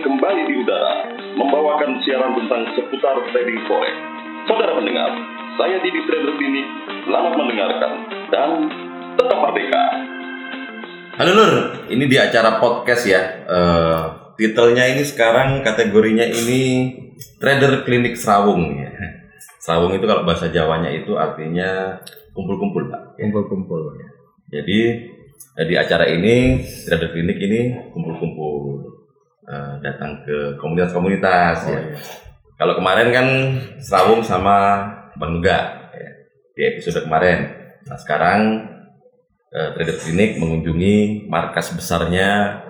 kembali di udara, membawakan siaran tentang seputar trading forex. Saudara pendengar, saya Didi Trader Clinic, selamat mendengarkan dan tetap merdeka. Halo Nur, ini di acara podcast ya. Eh, titelnya ini sekarang kategorinya ini Trader Klinik Serawung ya. Serawung itu kalau bahasa Jawanya itu artinya kumpul-kumpul Pak. kumpul-kumpul ya. Jadi eh, di acara ini Trader Klinik ini kumpul-kumpul eh, datang ke komunitas-komunitas Oh, ya. iya. Kalau kemarin kan Serawung sama Bang Nuga ya, di episode kemarin. Nah sekarang eh, Trader Klinik mengunjungi markas besarnya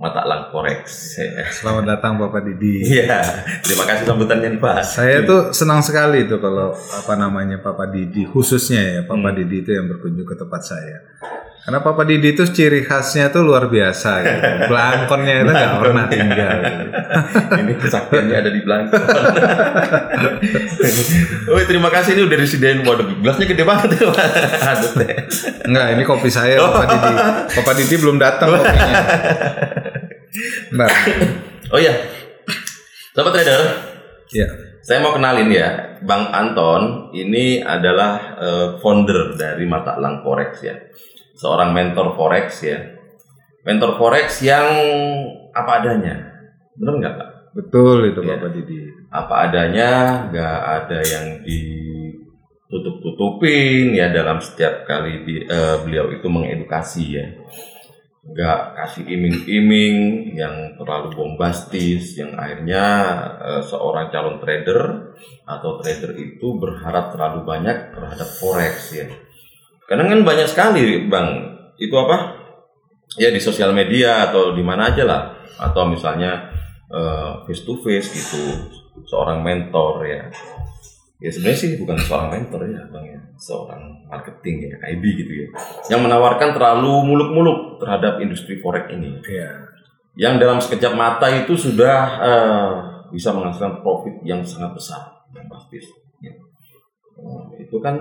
Mata Lang Forex. Ya. Selamat datang Bapak Didi. Iya, terima kasih sambutannya nih Pak. Saya tuh senang sekali tuh kalau apa namanya Papa Didi khususnya ya Papa Hmm. Didi itu yang berkunjung ke tempat saya. Karena Papa Didi itu ciri khasnya tuh luar biasa gitu. Belangkonnya itu nggak pernah tinggal. gitu. ini kesaktiannya ada di belakang. oh, terima kasih ini udah disediain waduh gelasnya gede banget ya. Enggak, ini kopi saya Papa Didi. Papa Didi belum datang kopinya. Bentar. Oh iya, Sobat Trader, Ya. saya mau kenalin ya, Bang Anton ini adalah eh, founder dari Mata Lang Forex ya, seorang mentor forex ya, mentor forex yang apa adanya, benar nggak Pak? Betul itu Iya. Bapak Didi. Apa adanya, nggak ada yang ditutup-tutupin ya dalam setiap kali di- eh, beliau itu mengedukasi ya, nggak kasih iming-iming yang terlalu bombastis, yang akhirnya eh, seorang calon trader atau trader itu berharap terlalu banyak terhadap forex ya. Kadang kan banyak sekali bang, itu apa? Ya di sosial media atau di mana aja lah, atau misalnya face to face gitu, seorang mentor ya. Ya sebenarnya sih bukan seorang mentor ya bang ya, seorang marketing ya, IB gitu ya, yang menawarkan terlalu muluk-muluk terhadap industri forex ini Iya. yang dalam sekejap mata itu sudah eh, bisa menghasilkan profit yang sangat besar yang pasti ya. Eh, itu kan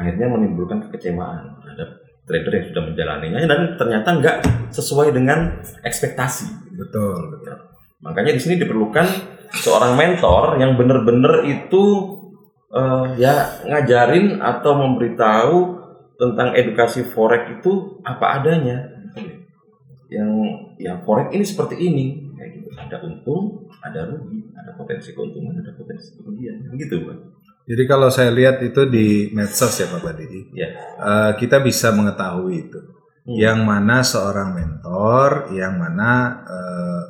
akhirnya menimbulkan kekecewaan terhadap trader yang sudah menjalaninya dan ternyata nggak sesuai dengan ekspektasi. Betul, betul. makanya di sini diperlukan seorang mentor yang benar-benar itu eh, ya ngajarin atau memberitahu tentang edukasi forex itu apa adanya. Yang ya forex ini seperti ini. Kayak gitu. Ada untung ada rugi ada potensi keuntungan ada potensi kerugian. Gitu Pak. Jadi kalau saya lihat itu di medsos ya Bapak Didi, ya eh, kita bisa mengetahui itu. Hmm. Yang mana seorang mentor, yang mana eh,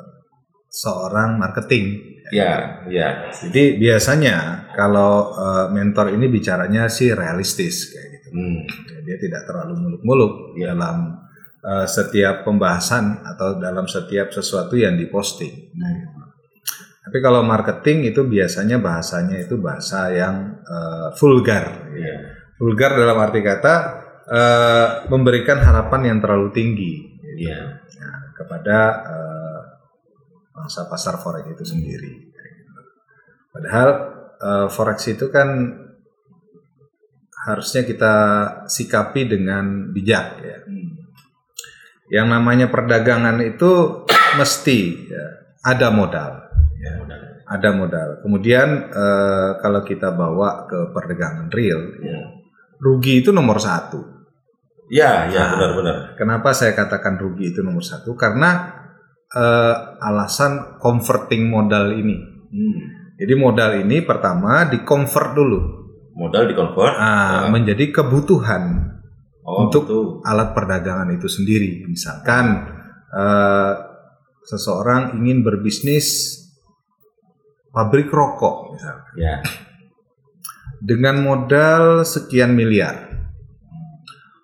seorang marketing. ya ya Jadi biasanya kalau eh, mentor ini bicaranya sih realistis kayak gitu. Hmm. Dia tidak terlalu muluk-muluk Ya. dalam eh, setiap pembahasan atau dalam setiap sesuatu yang diposting. Tapi kalau marketing itu biasanya bahasanya itu bahasa yang eh, vulgar. ya Vulgar dalam arti kata eh, memberikan harapan yang terlalu tinggi ya ya, kepada eh, bangsa pasar forex itu sendiri. Padahal eh, forex itu kan harusnya kita sikapi dengan bijak ya. Yang namanya perdagangan itu mesti ya, ada modal. Ya. Ada modal. Kemudian eh, kalau kita bawa ke perdagangan real, ya rugi itu nomor satu. ya ya Nah. benar-benar Kenapa saya katakan rugi itu nomor satu? Karena eh, alasan converting modal ini. Hmm. Jadi modal ini pertama di convert dulu modal di convert ah, menjadi kebutuhan oh, untuk- betul. alat perdagangan itu sendiri. Misalkan eh, seseorang ingin berbisnis pabrik rokok misalkan ya. Dengan modal sekian miliar.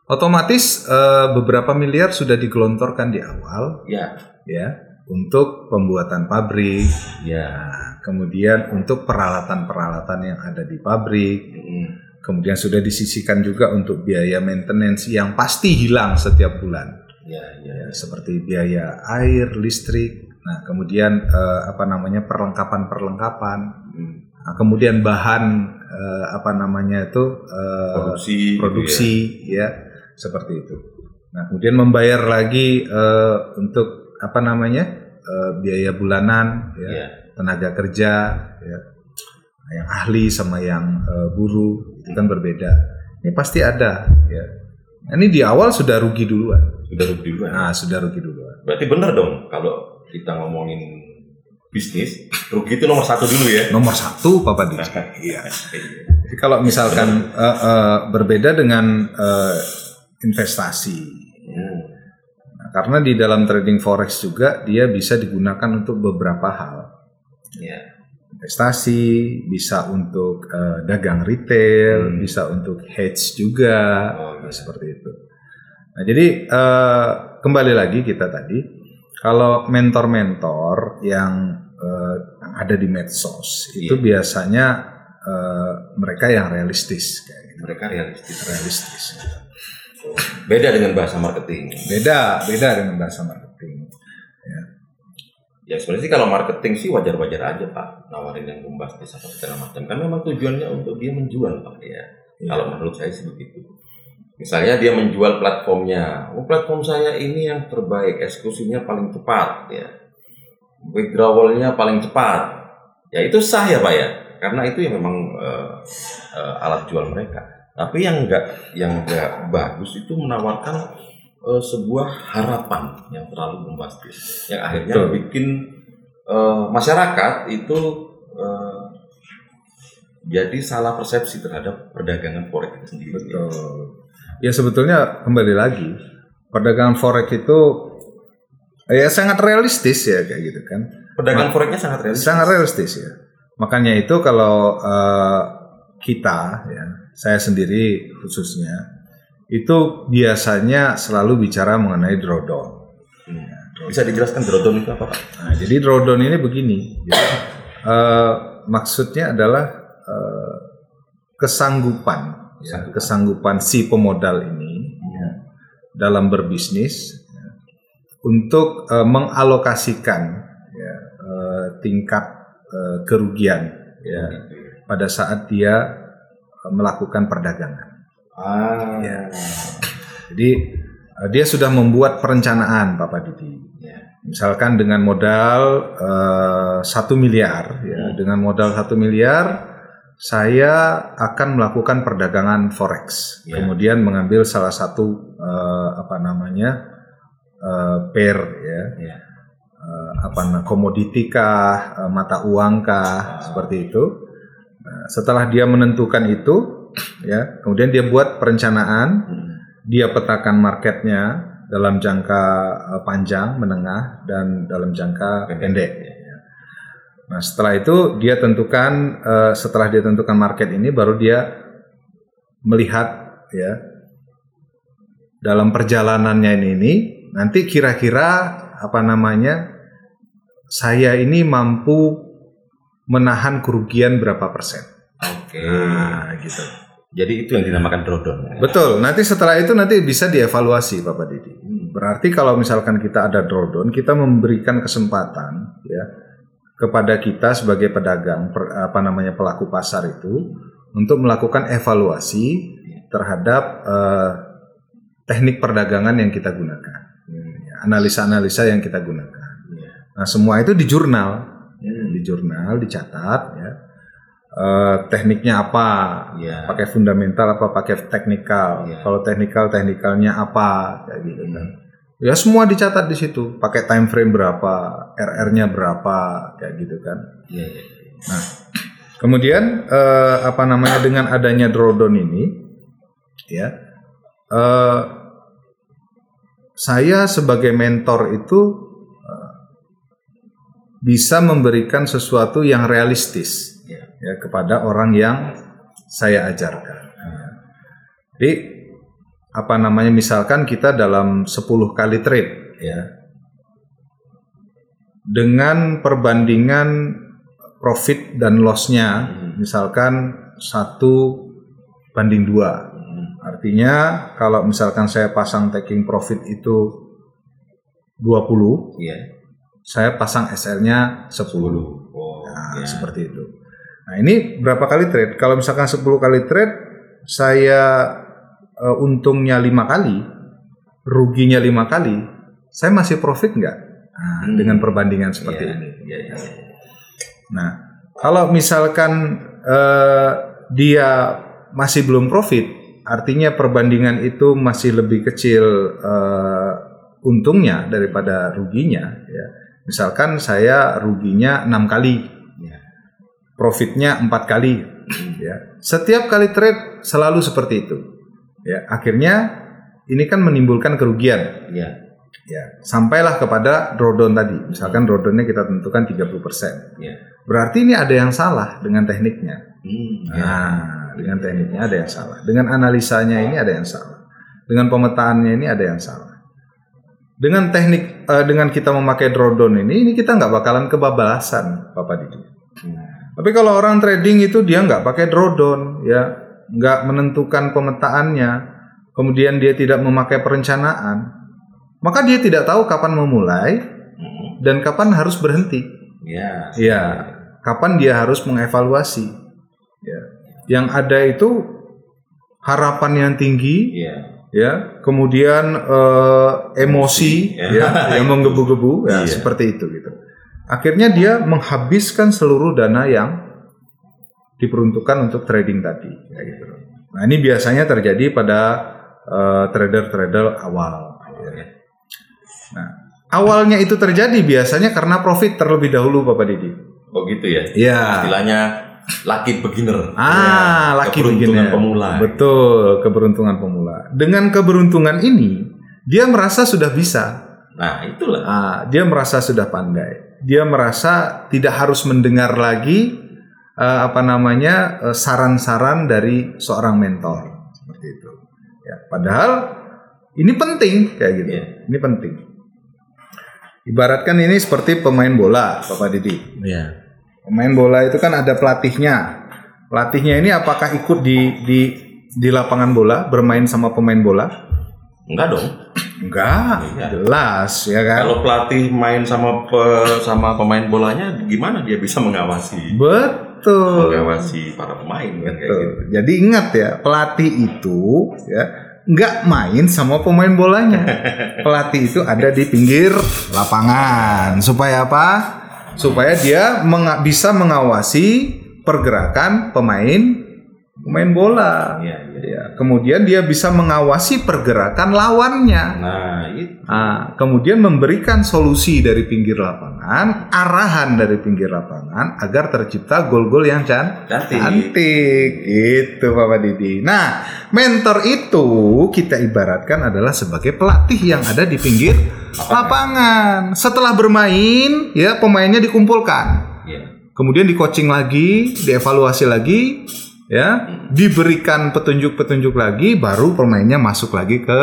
Otomatis eh, beberapa miliar sudah digelontorkan di awal ya. ya untuk pembuatan pabrik, ya. Nah, kemudian untuk peralatan-peralatan yang ada di pabrik, Hmm. kemudian sudah disisihkan juga untuk biaya maintenance yang pasti hilang setiap bulan, ya ya ya, seperti biaya air, listrik, nah kemudian eh, apa namanya perlengkapan-perlengkapan, Hmm. nah, kemudian bahan eh, apa namanya itu eh, produksi gitu produksi ya seperti itu. Nah kemudian membayar lagi eh, untuk apa namanya eh, biaya bulanan, ya, Iya. tenaga kerja, ya, yang ahli sama yang eh, buruh itu kan berbeda. Ini pasti ada, ya. Nah, Ini di awal sudah rugi duluan. Sudah rugi duluan. Nah, sudah rugi duluan. Berarti bener dong kalau kita ngomongin bisnis, rugi itu nomor satu dulu ya. Nomor satu, Papa Didi. Iya. Jadi kalau misalkan eh, eh, berbeda dengan eh, investasi, Hmm. Nah, karena di dalam trading forex juga dia bisa digunakan untuk beberapa hal. Iya. Investasi, bisa untuk eh, dagang retail, Hmm. bisa untuk hedge juga, Oh, iya. seperti itu. Nah, jadi eh, kembali lagi kita tadi, kalau mentor-mentor yang yang ada di medsos itu Iya. biasanya eh, mereka yang realistis, kayak gitu. Mereka realistis. realistis. Beda dengan bahasa marketing. Beda, beda dengan bahasa marketing. Ya sebenarnya sih kalau marketing sih wajar-wajar aja pak nawarin yang bombastis apa segala macam kan memang tujuannya untuk dia menjual pak ya Iya. kalau menurut saya sih begitu misalnya dia menjual platformnya oh platform saya ini yang terbaik eksekusinya paling cepat ya withdrawalnya paling cepat ya itu sah ya pak ya karena itu yang memang eh, eh, alat jual mereka tapi yang enggak yang enggak bagus itu menawarkan eh, sebuah harapan yang terlalu bombastis yang akhirnya Betul. bikin eh, masyarakat itu eh, jadi salah persepsi terhadap perdagangan forex itu sendiri. Betul. Ya sebetulnya kembali lagi perdagangan forex itu ya sangat realistis ya kayak gitu kan. Perdagangan forexnya sangat realistis. Sangat realistis ya. Makanya itu kalau eh, kita ya, saya sendiri khususnya itu biasanya selalu bicara mengenai drawdown. Hmm. Bisa dijelaskan drawdown itu apa pak? Nah, jadi drawdown ini begini. Jadi, eh, maksudnya adalah eh, kesanggupan, ya, Kesanggupan. si pemodal ini ya, dalam berbisnis ya, untuk eh, mengalokasikan ya, eh, tingkat eh, kerugian ya, pada saat dia eh, melakukan perdagangan. Ah. Ya. Jadi eh, dia sudah membuat perencanaan, Bapak Didi. Ya. Misalkan dengan modal satu miliar, ya, Hmm. dengan modal satu miliar, saya akan melakukan perdagangan forex. Ya. Kemudian mengambil salah satu eh, apa namanya eh, pair, ya, Ya. Eh, apa namanya komoditi kah, eh, mata uang kah, Ah. seperti itu. Nah, setelah dia menentukan itu, ya, kemudian dia buat perencanaan Hmm. dia petakan marketnya dalam jangka panjang, menengah, dan dalam jangka pendek. Nah setelah itu dia tentukan, eh, setelah dia tentukan market ini, baru dia melihat ya dalam perjalanannya ini, ini nanti kira-kira apa namanya saya ini mampu menahan kerugian berapa persen. Oke. Nah gitu. Jadi itu yang dinamakan drawdown. ya? Betul. Nanti setelah itu nanti bisa dievaluasi, Bapak Didi. Berarti kalau misalkan kita ada drawdown, kita memberikan kesempatan ya kepada kita sebagai pedagang, per- apa namanya pelaku pasar itu untuk melakukan evaluasi terhadap eh, teknik perdagangan yang kita gunakan, Ya, analisa-analisa yang kita gunakan. Nah semua itu di jurnal, ya, di jurnal dicatat ya. Eh, tekniknya apa, Iya. pakai fundamental apa pakai teknikal Iya. kalau teknikal teknikalnya apa kayak gitu kan ya semua dicatat di situ pakai time frame berapa RR-nya berapa kayak gitu kan Iya, iya. nah kemudian eh, apa namanya dengan adanya drawdown ini ya eh, saya sebagai mentor itu eh, bisa memberikan sesuatu yang realistis Iya. ya kepada orang yang saya ajarkan. Ya. Jadi apa namanya misalkan kita dalam 10 kali trade ya. Dengan perbandingan profit dan loss-nya misalkan satu banding dua. Artinya kalau misalkan saya pasang taking profit itu 20, Iya. saya pasang SL-nya 10. Oh, Nah, iya. seperti itu. Nah, ini berapa kali trade? Kalau misalkan 10 kali trade, saya eh, untungnya lima kali, ruginya lima kali, saya masih profit nggak? Nah, Hmm. dengan perbandingan seperti Iya, ini. iya, iya. Nah, kalau misalkan eh, dia masih belum profit, artinya perbandingan itu masih lebih kecil eh, untungnya daripada ruginya. Ya. Misalkan saya ruginya enam kali, Iya. profitnya empat kali. Ya. Setiap kali trade selalu seperti itu. Ya, akhirnya ini kan menimbulkan kerugian. Iya. Ya, sampailah kepada drawdown tadi. Misalkan drawdownnya kita tentukan 30%. Iya. Berarti ini ada yang salah dengan tekniknya. Hmm, iya. Nah, dengan tekniknya ada yang salah. Dengan analisanya ini ada yang salah. Dengan pemetaannya ini ada yang salah. Dengan teknik, eh, dengan kita memakai drawdown ini, ini kita nggak bakalan kebablasan, Bapak Didi. Tapi kalau orang trading itu dia nggak pakai drawdown, ya, nggak menentukan pemetaannya, kemudian dia tidak memakai perencanaan, maka dia tidak tahu kapan memulai Hmm, dan kapan harus berhenti. Iya. Ya, kapan dia harus mengevaluasi. Ya. Yang ada itu harapan yang tinggi, Iya. ya, kemudian eh, emosi, Ya. ya, yang menggebu-gebu, ya, Iya. seperti itu gitu. Akhirnya dia menghabiskan seluruh dana yang diperuntukkan untuk trading tadi, ya, gitu. Nah ini biasanya terjadi pada eh, trader-trader awal. ya. Nah, awalnya itu terjadi biasanya karena profit terlebih dahulu, Bapak Didi. Oh gitu ya. Iya. Istilahnya lucky beginner. Ah, Ya, laki keberuntungan beginner. pemula. Betul, keberuntungan pemula. Dengan keberuntungan ini, dia merasa sudah bisa. Nah, itulah. Ah, dia merasa sudah pandai. Dia merasa tidak harus mendengar lagi eh, apa namanya eh, saran-saran dari seorang mentor seperti itu. Ya, padahal ini penting kayak gitu. Iya. Ini penting. Ibaratkan ini seperti pemain bola, Bapak Didi. Iya. Pemain bola itu kan ada pelatihnya. Pelatihnya ini apakah ikut di di di lapangan bola bermain sama pemain bola? Enggak dong. Enggak, Iya. jelas ya kan. Kalau pelatih main sama pe- sama pemain bolanya gimana dia bisa mengawasi Betul. Mengawasi para pemain kan kayak Betul. gitu. Jadi ingat ya, pelatih itu ya nggak main sama pemain bolanya. pelatih itu ada di pinggir lapangan supaya apa? Supaya dia menga- bisa mengawasi pergerakan pemain pemain bola. Iya, iya. Ya, kemudian dia bisa mengawasi pergerakan lawannya. Nah, itu Ah, kemudian memberikan solusi dari pinggir lapangan, arahan dari pinggir lapangan agar tercipta gol-gol yang can Cantik. cantik. Itu Bapak Didi. Nah, mentor itu kita ibaratkan adalah sebagai pelatih yang ada di pinggir lapangan. Setelah bermain, ya pemainnya dikumpulkan. Iya. Kemudian di coaching lagi, dievaluasi lagi, ya, diberikan petunjuk-petunjuk lagi, baru pemainnya masuk lagi ke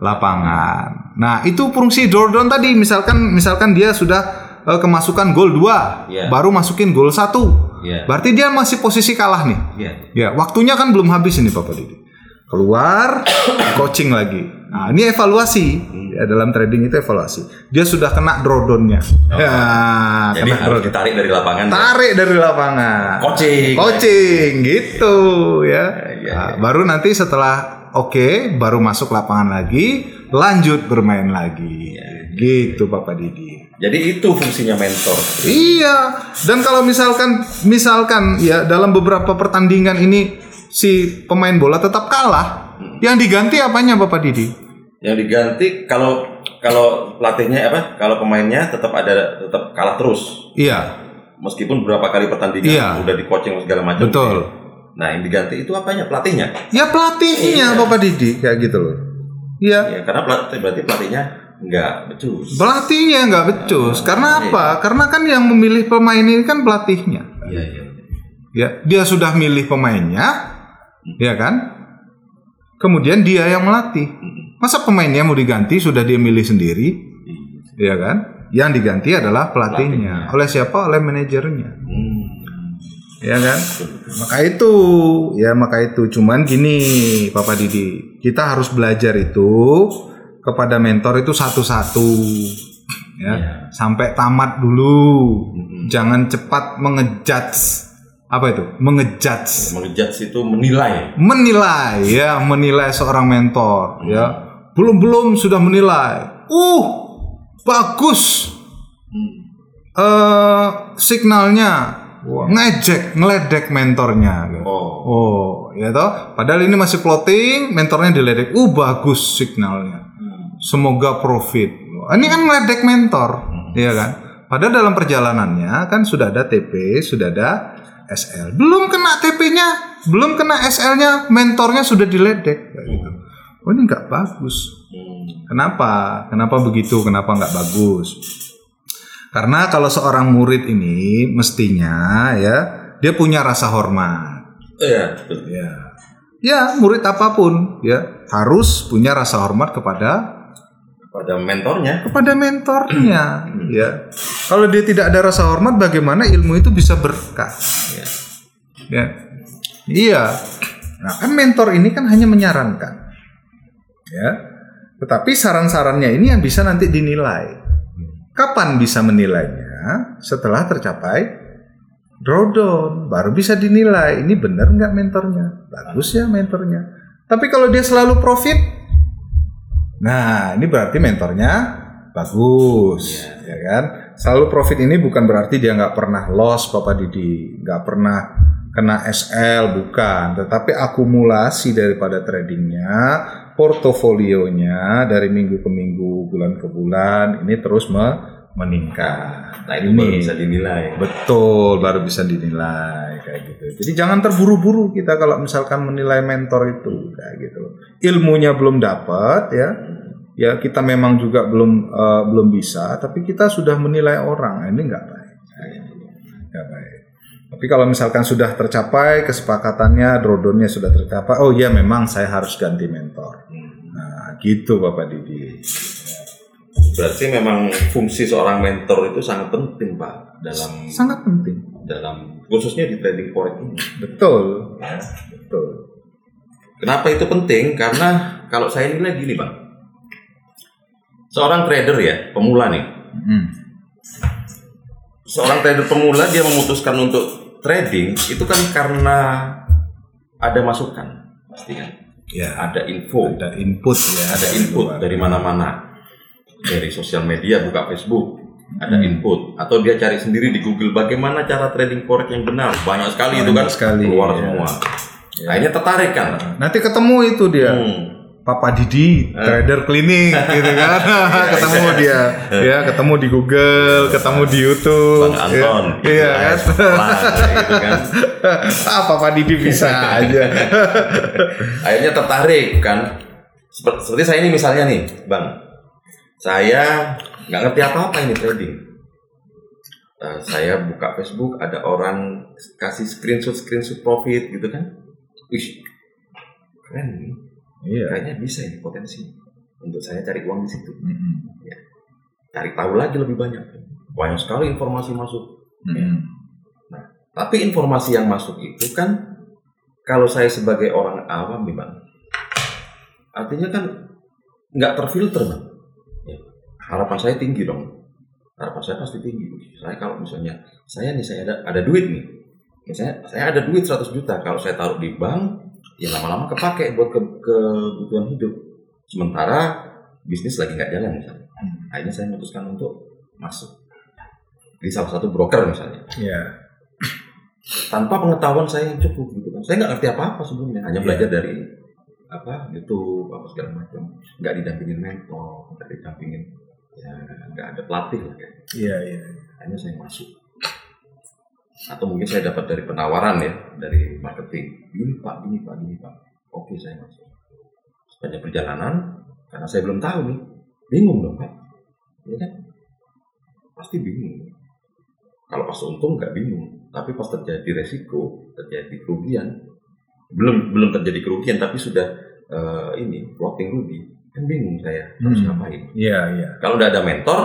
lapangan. Nah, itu fungsi Jordan tadi. Misalkan, misalkan dia sudah eh, kemasukan gol 2 Iya. baru masukin gol satu. Iya. Berarti dia masih posisi kalah nih. Ya, waktunya kan belum habis ini Bapak Didi. Keluar, coaching lagi. Nah, ini evaluasi. Ya, dalam trading itu evaluasi. Dia sudah kena drawdownnya. Ya, Jadi kena harus drawdown. ditarik dari lapangan. ya. Tarik dari lapangan. Coaching. Coaching gitu ya. iya, Nah, baru nanti setelah oke, baru masuk lapangan lagi, lanjut bermain lagi. Iya. Gitu Bapak Didi. Jadi itu fungsinya mentor. Iya. Dan kalau misalkan misalkan ya dalam beberapa pertandingan ini si pemain bola tetap kalah, yang diganti apanya Bapak Didi? Yang diganti kalau kalau pelatihnya apa? Kalau pemainnya tetap ada tetap kalah terus. Iya, Meskipun berapa kali pertandingan Iya. udah di coaching segala macam. betul. Nah, yang diganti itu apanya? Pelatihnya. Ya pelatihnya Iya. Bapak Didi kayak gitu loh. Iya. Ya, karena pelatih berarti pelatihnya enggak becus. Pelatihnya nggak becus. Karena iya. apa? Karena kan yang memilih pemain ini kan pelatihnya. Iya, iya. Ya, dia sudah milih pemainnya, ya kan? Kemudian dia yang melatih. Masa pemainnya mau diganti sudah dia milih sendiri, ya kan? Yang diganti adalah pelatihnya. Pelatihnya. Oleh siapa? Oleh manajernya. Hmm. Ya kan? Maka itu, ya maka itu. Cuman gini, Papa Didi, kita harus belajar itu kepada mentor itu satu-satu. Ya, Iya. sampai tamat dulu. Mm-mm. Jangan cepat mengejudge apa itu? Mengejudge. Mengejudge itu menilai. Menilai ya, menilai seorang mentor ya. Belum-belum sudah menilai. Uh, bagus. eh signalnya ngejek, ngeledek mentornya. gitu. Oh. Oh, ya toh. Padahal ini masih floating, mentornya diledek. Uh, bagus signalnya. Semoga profit. Ini kan ngeledek mentor, iya kan? Padahal dalam perjalanannya kan sudah ada TP, sudah ada SL. Belum kena TP-nya, belum kena SL-nya, mentornya sudah diledek. Kayak gitu. Oh, ini nggak bagus. Kenapa? Kenapa begitu? Kenapa nggak bagus? Karena kalau seorang murid ini mestinya ya dia punya rasa hormat. Iya. Ya, ya murid apa pun ya harus punya rasa hormat kepada Pada mentornya. kepada mentornya. Ya, kalau dia tidak ada rasa hormat, bagaimana ilmu itu bisa berkah? Ya. Ya, iya. Nah kan mentor ini kan hanya menyarankan, ya. Tetapi saran-sarannya ini yang bisa nanti dinilai. Kapan bisa menilainya? Setelah tercapai drawdown, baru bisa dinilai ini benar nggak mentornya, bagus ya mentornya. Tapi kalau dia selalu profit, nah ini berarti mentornya bagus, ya kan? Selalu profit ini bukan berarti dia nggak pernah loss, Bapak Didi, nggak pernah kena SL, bukan. Tetapi akumulasi daripada tradingnya, portofolionya dari minggu ke minggu, bulan ke bulan, ini terus me- meningkat. Nah, itu baru bisa dinilai. Betul, baru bisa dinilai kayak gitu. Jadi jangan terburu-buru kita kalau misalkan menilai mentor itu kayak gitu. Ilmunya belum dapat ya. Ya kita memang juga belum eh, belum bisa, tapi kita sudah menilai orang. Nah, Ini nggak baik. Nggak baik. Tapi kalau misalkan sudah tercapai kesepakatannya, drawdownnya sudah tercapai, oh iya memang saya harus ganti mentor. Nah gitu Bapak Didi. Berarti memang fungsi seorang mentor itu sangat penting, Pak, dalam Sangat penting. dalam khususnya di trading forex ini. Betul. Ya, betul. Kenapa itu penting? Karena kalau saya nilai gini, Bang. Seorang trader ya, pemula nih. Hmm. Seorang trader pemula dia memutuskan untuk trading itu kan karena ada masukan, pasti kan. Ya. Ada info, ada input ya ada input dari mana-mana. Dari sosial media, buka Facebook, ada Hmm. input atau dia cari sendiri di Google bagaimana cara trading forex yang benar. Banyak sekali itu Banyak kan sekali, keluar ya. semua. Akhirnya tertarik kan. nanti ketemu itu dia Hmm. Papa Didi trader klinik gitu kan ketemu dia ya ketemu di Google ketemu di YouTube Bang Anton, ya, iya kan Lah, gitu kan. ah Papa Didi bisa aja Akhirnya tertarik kan. Seperti, seperti saya ini misalnya nih, Bang. Saya nggak ngerti apa-apa ini trading. Nah, saya buka Facebook, ada orang kasih screenshot screenshot profit gitu kan. Wih, keren nih. Iya Kayaknya bisa ini potensi untuk saya cari uang di situ. Mm-mm. Cari tahu lagi lebih banyak. Banyak sekali informasi masuk. Mm-mm. Tapi informasi yang masuk itu kan kalau saya sebagai orang awam bang, artinya kan nggak terfilter bang. Ya, harapan saya tinggi dong. Harapan saya pasti tinggi. Saya kalau misalnya saya nih saya ada ada duit nih, misalnya saya ada duit 100 juta. Kalau saya taruh di bank, ya lama-lama kepake buat ke kebutuhan hidup. Sementara bisnis lagi nggak jalan misalnya. Akhirnya saya memutuskan untuk masuk di salah satu broker misalnya Iya. tanpa pengetahuan saya yang cukup gitu kan. Saya nggak ngerti apa-apa sebelumnya, hanya Iya. belajar dari apa YouTube apa segala macam. Nggak didampingin mentor, nggak didampingin ya nggak ada pelatih lah kayak. iya iya Hanya saya masuk. Atau mungkin saya dapat dari penawaran ya dari marketing. Ini pak, ini pak, ini pak. Oke saya masuk. Sepanjang perjalanan karena saya belum tahu nih, bingung dong pak. Ya kan? Pasti bingung. Kalau pas untung nggak bingung, tapi pas terjadi resiko, terjadi kerugian, belum belum terjadi kerugian tapi sudah eh, ini floating rugi, kan bingung saya harus Hmm. ngapain. iya iya Kalau udah ada mentor,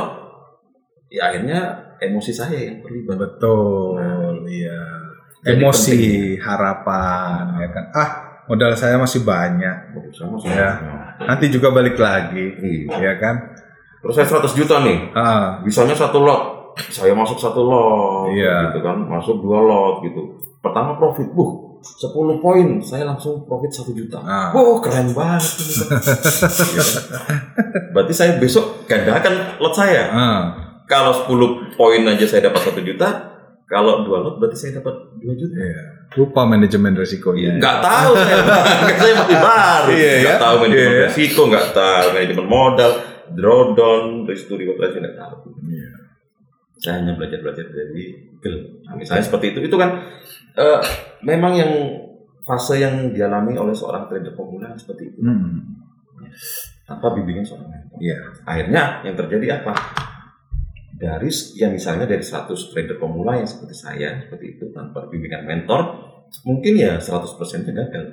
ya akhirnya emosi saya yang terlibat. betul Nah, iya jadi emosi penting. harapan ya kan ah modal saya masih banyak Oh, sama Ya. nanti juga balik lagi Iya. ya kan Terus saya 100 juta nih, ah bisanya satu lot. Saya masuk satu lot, Iya. gitu kan, masuk dua lot gitu. Pertama profit, buh, 10 poin, saya langsung profit 1 juta. Ah. Wow, keren banget. Iya kan? Berarti saya besok gandakan lot saya. ah kalau 10 poin aja saya dapat satu juta, kalau dua lot berarti saya dapat 2 juta. Iya. Lupa manajemen resikonya. Nggak tahu saya, saya masih baru. Iya, nggak ya. tahu manajemen Iya. risiko, nggak tahu manajemen modal, drawdown, risiko reward ratio nggak tahu. Iya. Saya hanya belajar belajar dari Google. Nah, misalnya seperti itu, itu kan eh, memang yang fase yang dialami oleh seorang trader pemula seperti itu Hmm. tanpa bimbingan seorang mentor. Iya. Akhirnya yang terjadi apa? Dari ya misalnya dari 100 trader pemula yang seperti saya seperti itu tanpa bimbingan mentor, mungkin ya 100% gagal.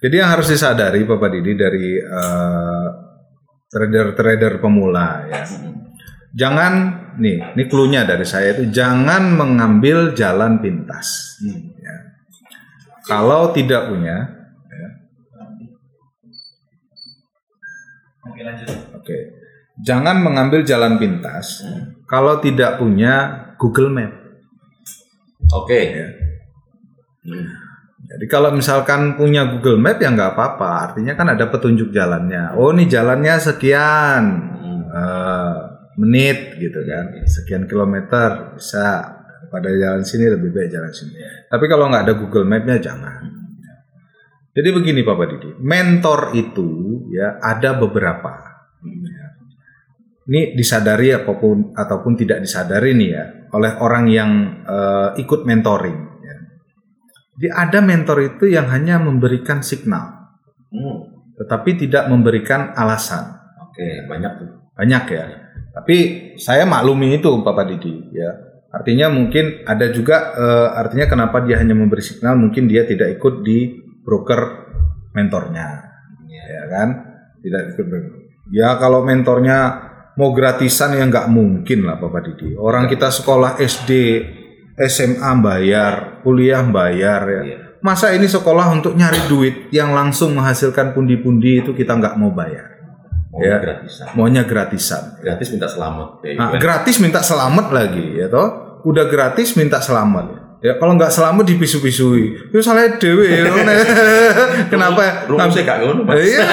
Jadi yang harus disadari Bapak Didi dari eh, trader-trader pemula ya. Jangan nih, ini clue-nya dari saya itu jangan mengambil jalan pintas. Hmm. Ya. Kalau tidak punya, ya. Oke lanjut. oke, jangan mengambil jalan pintas. Kalau tidak punya Google Map. Oke. Ya. Jadi kalau misalkan punya Google Map ya nggak apa-apa. Artinya kan ada petunjuk jalannya. Oh ini jalannya sekian. Hmm. eh, menit gitu kan sekian kilometer bisa pada jalan sini lebih baik jalan sini tapi kalau nggak ada Google Mapnya jangan jadi begini Bapak Didi mentor itu ya ada beberapa Ya. Ini disadari apa pun ataupun tidak disadari nih ya oleh orang yang eh, ikut mentoring ya. Jadi ada mentor itu yang hanya memberikan signal Hmm. tetapi tidak memberikan alasan Oke, banyak tuh. banyak ya. Tapi saya maklumi itu Bapak Didi ya. Artinya mungkin ada juga eh, artinya kenapa dia hanya memberi signal mungkin dia tidak ikut di broker mentornya. Ya kan? Tidak ikut. Ya kalau mentornya mau gratisan ya nggak mungkin lah Bapak Didi. Orang kita sekolah SD, SMA bayar, kuliah bayar ya. Iya. Masa ini sekolah untuk nyari duit yang langsung menghasilkan pundi-pundi itu kita nggak mau bayar. Mau Ya. gratisan. Maunya gratisan. Gratis minta selamat. Ya, Nah, gratis minta selamat lagi, ya toh? Udah gratis minta selamat. Ya kalau nggak selamat dipisu-pisui. Itu salah dewe. ya. Kenapa? Rumusnya gak ngono. Iya,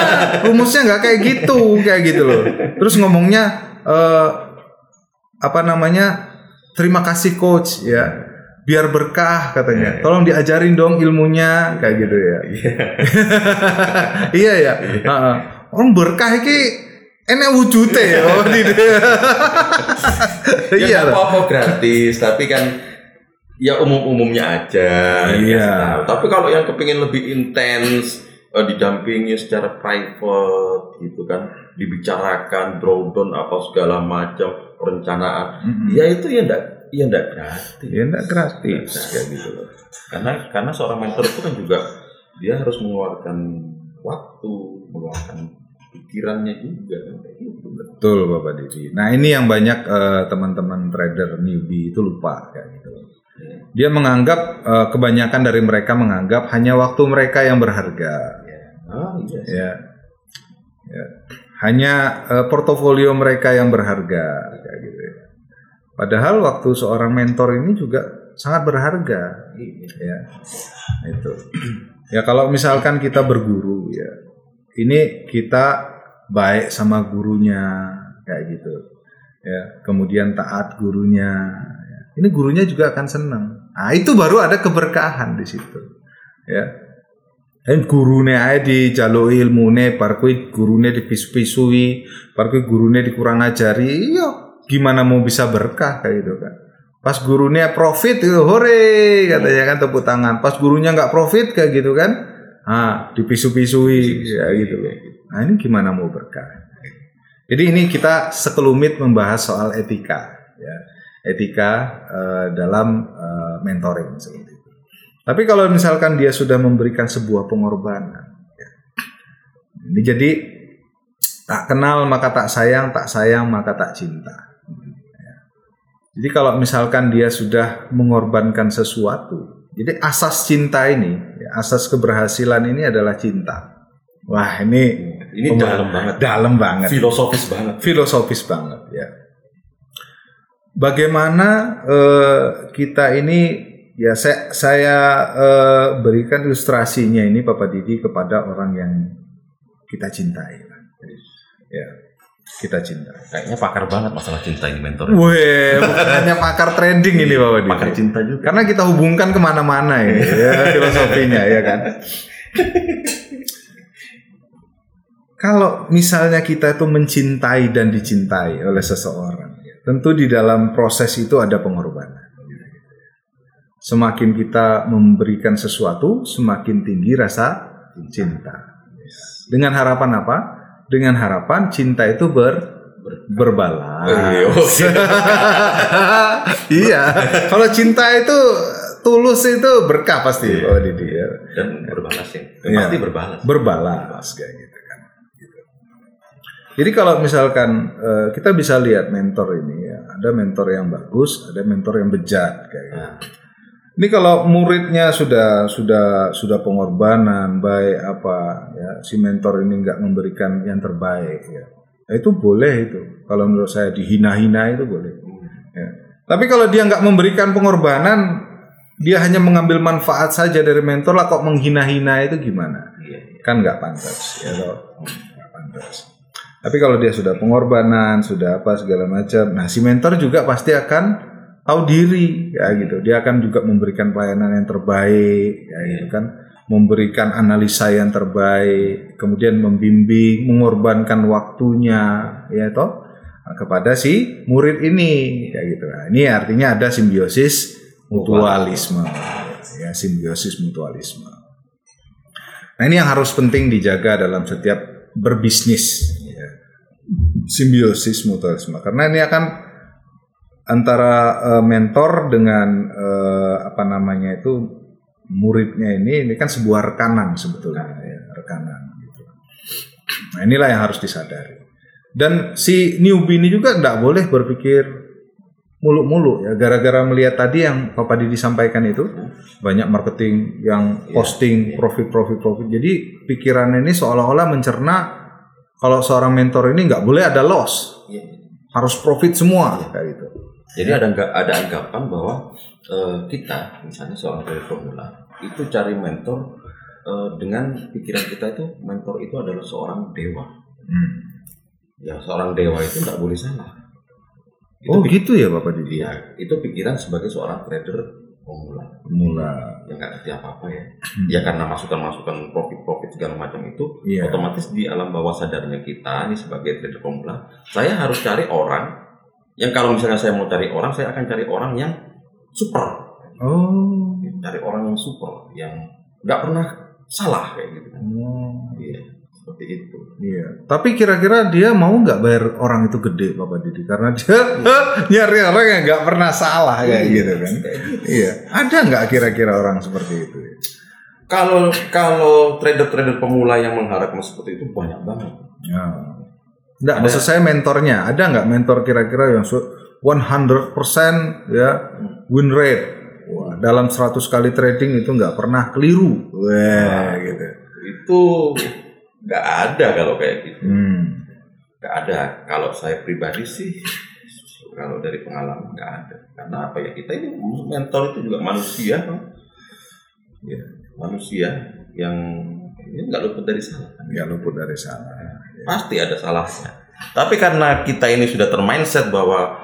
rumusnya nggak kayak gitu, kayak gitu loh. Terus ngomongnya eh, apa namanya? Terima kasih coach ya. Biar berkah katanya. Tolong diajarin dong ilmunya kayak gitu ya. iya ya. Heeh. Orang berkah iki enek wujudnya ya. Ya Iya nggak apa-apa gratis, tapi kan ya umum-umumnya aja. Iya. dikasih tahu. Tapi kalau yang kepingin lebih intens, eh, didampingi secara private gitu kan, dibicarakan drawdown apa segala macam perencanaan, Mm-mm. ya itu ya enggak ya enggak gratis. Ya enggak gratis kayak gitu loh. Karena karena seorang mentor itu kan juga dia harus mengeluarkan waktu, mengeluarkan pikirannya juga gitu. Betul Bapak Didi. Nah ini yang banyak eh, teman-teman trader newbie itu lupa kayak gitu. Dia menganggap eh, kebanyakan dari mereka menganggap hanya waktu mereka yang berharga. Ah, iya. sih. Ya, ya. hanya eh, portofolio mereka yang berharga kayak gitu. ya. Padahal waktu seorang mentor ini juga sangat berharga. Ya, itu. Ya kalau misalkan kita berguru ya, ini kita baik sama gurunya kayak gitu. Ya, kemudian taat gurunya. Ini gurunya juga akan senang. Nah, itu baru ada keberkahan di situ. Ya. Dan gurune ae dijaluki ilmune, bar kuwi gurune dipisu-pisui, bar kuwi gurune dikurang ajari, iya gimana mau bisa berkah kayak gitu kan. Pas gurunya profit itu hore katanya kan tepuk tangan. Pas gurunya nggak profit kayak gitu kan. Ah, dipisu-pisui ya gitu. Nah, ini gimana mau berkah? Jadi ini kita sekelumit membahas soal etika. Etika eh, dalam eh, mentoring seperti itu. Tapi kalau misalkan dia sudah memberikan sebuah pengorbanan ya. Ini jadi tak kenal maka tak sayang, tak sayang maka tak cinta. Jadi kalau misalkan dia sudah mengorbankan sesuatu, jadi asas cinta ini, ya, asas keberhasilan ini adalah cinta. Wah ini Ini dalam banget, dalam banget, filosofis banget. filosofis banget ya. Bagaimana eh, kita ini ya saya, saya eh, berikan ilustrasinya ini Bapak Didi kepada orang yang kita cintai. lah. Ya. kita cintai. Kayaknya pakar banget masalah cinta ini mentor. Weh, bukan hanya pakar trending ini Bapak Didi. Pakar cinta juga. Karena kita hubungkan ke mana-mana ya, ya filosofinya ya kan. Kalau misalnya kita itu mencintai dan dicintai oleh seseorang, tentu di dalam proses itu ada pengorbanan. Semakin kita memberikan sesuatu, semakin tinggi rasa cinta. Dengan harapan apa? Dengan harapan cinta itu ber berbalas. Eh, oke. iya, kalau cinta itu tulus itu berkah pasti Iya. Bapak Didi ya. Dan berbalas ya. Iya. Pasti berbalas. Berbalas kayak. Gitu. Jadi kalau misalkan eh, kita bisa lihat mentor ini ya, ada mentor yang bagus, ada mentor yang bejat kayak gitu. Nah, Ini kalau muridnya sudah sudah sudah pengorbanan baik apa ya si mentor ini nggak memberikan yang terbaik ya. Nah, itu boleh itu. Kalau menurut saya dihina-hina itu boleh. Ya. Tapi kalau dia nggak memberikan pengorbanan, dia hanya mengambil manfaat saja dari mentor lah kok menghina-hina itu gimana? iya, iya. Kan nggak pantas ya toh. nggak pantas. Tapi kalau dia sudah pengorbanan, sudah apa segala macam, nah si mentor juga pasti akan tahu diri ya gitu. Dia akan juga memberikan pelayanan yang terbaik ya gitu kan, memberikan analisa yang terbaik, kemudian membimbing, mengorbankan waktunya ya toh kepada si murid ini ya gitu. Nah, ini artinya ada simbiosis mutualisme ya simbiosis mutualisme. Nah ini yang harus penting dijaga dalam setiap berbisnis. Simbiosis mutualisme. Karena ini akan antara eh, mentor dengan eh, apa namanya itu muridnya ini ini kan sebuah rekanan sebetulnya ya, rekanan gitu. Nah inilah yang harus disadari. Dan si newbie ini juga tidak boleh berpikir muluk-muluk ya. Gara-gara melihat tadi yang Bapak Didi sampaikan itu banyak marketing yang posting profit profit profit. Jadi pikiran ini seolah-olah mencerna kalau seorang mentor ini nggak boleh ada loss Iya. harus profit semua kayak gitu Jadi ada ada anggapan bahwa eh, kita misalnya seorang trader pemula itu cari mentor eh, dengan pikiran kita itu mentor itu adalah seorang dewa. Hmm. Ya seorang dewa itu nggak boleh salah. Itu oh gitu ya Bapak Didi Iya, itu pikiran sebagai seorang trader pemula mula yang nggak ngerti apa apa ya. Hmm. Ya karena masukan-masukan profit-profit segala macam itu, Iya. otomatis di alam bawah sadarnya kita ini sebagai trader pemula, saya harus cari orang yang kalau misalnya saya mau cari orang, saya akan cari orang yang super, oh cari orang yang super, yang nggak pernah salah kayak gitu kan. Oh, Iya, seperti itu. iya. Tapi kira-kira dia mau nggak bayar orang itu gede, Bapak Didi? Karena dia nyari orang yang nggak pernah salah kayak gitu kan? Gitu. Iya. Ada nggak kira-kira orang seperti itu? Kalau kalau trader-trader pemula yang mengharapkan seperti itu banyak banget. Ya. Nggak, maksud saya mentornya. Ada nggak mentor kira-kira yang su- 100% ya win rate? Wah, dalam 100 kali trading itu nggak pernah keliru. Wah, gitu. Itu nggak ada kalau kayak gitu. Hmm. nggak ada. Kalau saya pribadi sih kalau dari pengalaman nggak ada. Karena apa ya kita ini mentor itu juga manusia kan ya manusia yang ini nggak luput dari salah. Nggak luput dari sana. pasti ada salahnya. Tapi karena kita ini sudah termindset bahwa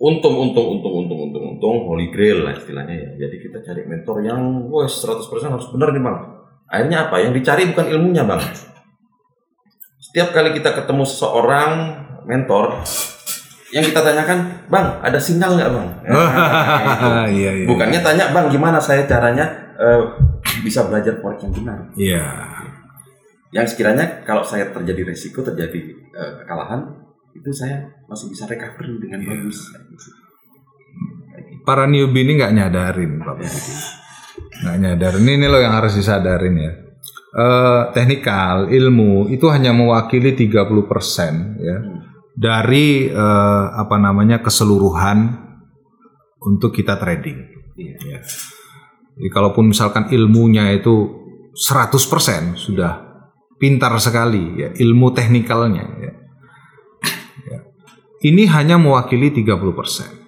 untung untung untung untung untung untung holy grail lah istilahnya ya. Jadi kita cari mentor yang wes 100% harus benar nih bang akhirnya apa yang dicari bukan ilmunya bang setiap kali kita ketemu seseorang mentor yang kita tanyakan bang ada sinyal nggak bang Nah, itu. iya, iya. bukannya tanya bang gimana saya caranya eh, bisa belajar forex yang benar Iya. yang sekiranya kalau saya terjadi resiko terjadi eh, kekalahan itu saya masih bisa recovery dengan bagus Para newbie ini nggak nyadarin, Bapak Didi. Nggak nyadarin. Ini loh yang harus disadarin ya. Eh, teknikal, ilmu itu hanya mewakili 30% ya dari eh, apa namanya keseluruhan untuk kita trading. Iya. Ya. Jadi kalaupun misalkan ilmunya itu 100% sudah pintar sekali ya ilmu teknikalnya ya. Ya. Ini hanya mewakili 30%.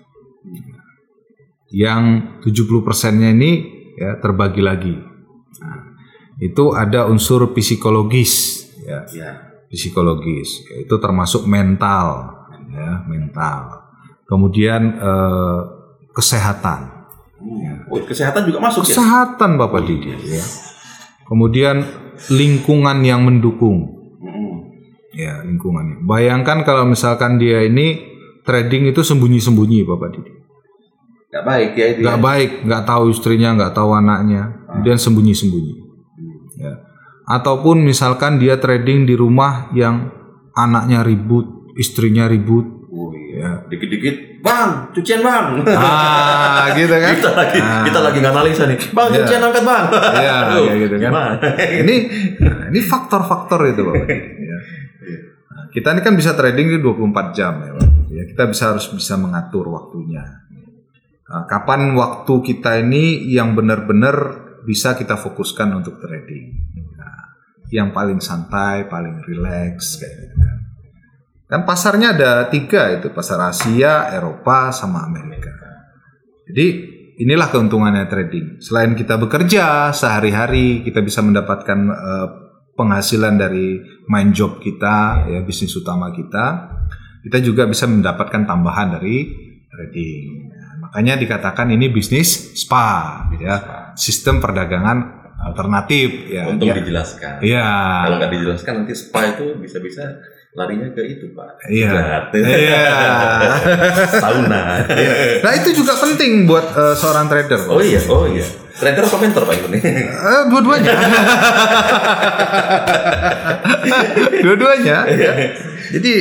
Yang 70%-nya ini ya terbagi lagi. Nah, itu ada unsur psikologis ya ya psikologis, itu termasuk mental, ya mental. Kemudian eh, kesehatan, Oh, kesehatan juga masuk ya? kesehatan Bapak Didi, ya. Kemudian lingkungan yang mendukung, ya lingkungannya. Bayangkan kalau misalkan dia ini trading itu sembunyi-sembunyi Bapak Didi. Gak baik ya itu nggak ya? baik, nggak tahu istrinya, nggak tahu anaknya, kemudian sembunyi-sembunyi. Ya. Ataupun misalkan dia trading di rumah yang anaknya ribut, istrinya ribut, Oh iya. ya. Dikit-dikit, bang, cucian bang. Ah, gitu kan? kita lagi Ah. kita lagi nganalisa nih, bang, Iya. cucian angkat bang. Iya, Aduh, kayak gitu kan. gimana? Ini ini faktor-faktor itu Bapak. ya. Nah, kita ini kan bisa trading di 24 jam ya. Ya, kita bisa harus bisa mengatur waktunya. Nah, kapan waktu kita ini yang benar-benar bisa kita fokuskan untuk trading. Nah, yang paling santai, paling rileks kayak gitu kan. Kan pasarnya ada tiga itu pasar Asia, Eropa, sama Amerika. Jadi inilah keuntungannya trading. Selain kita bekerja sehari-hari, kita bisa mendapatkan eh, penghasilan dari main job kita, ya bisnis utama kita. Kita juga bisa mendapatkan tambahan dari trading. Makanya dikatakan ini bisnis spa, ya sistem perdagangan alternatif. Ya, Untung ya. dijelaskan. Iya. Kalau nggak dijelaskan nanti spa itu bisa-bisa larinya ke itu pak. Iya. Iya. Sauna. Nah itu juga penting buat eh, seorang trader. Pak. oh iya, oh iya. Trader atau mentor pak ini? Eh, dua-duanya. dua-duanya. ya. Jadi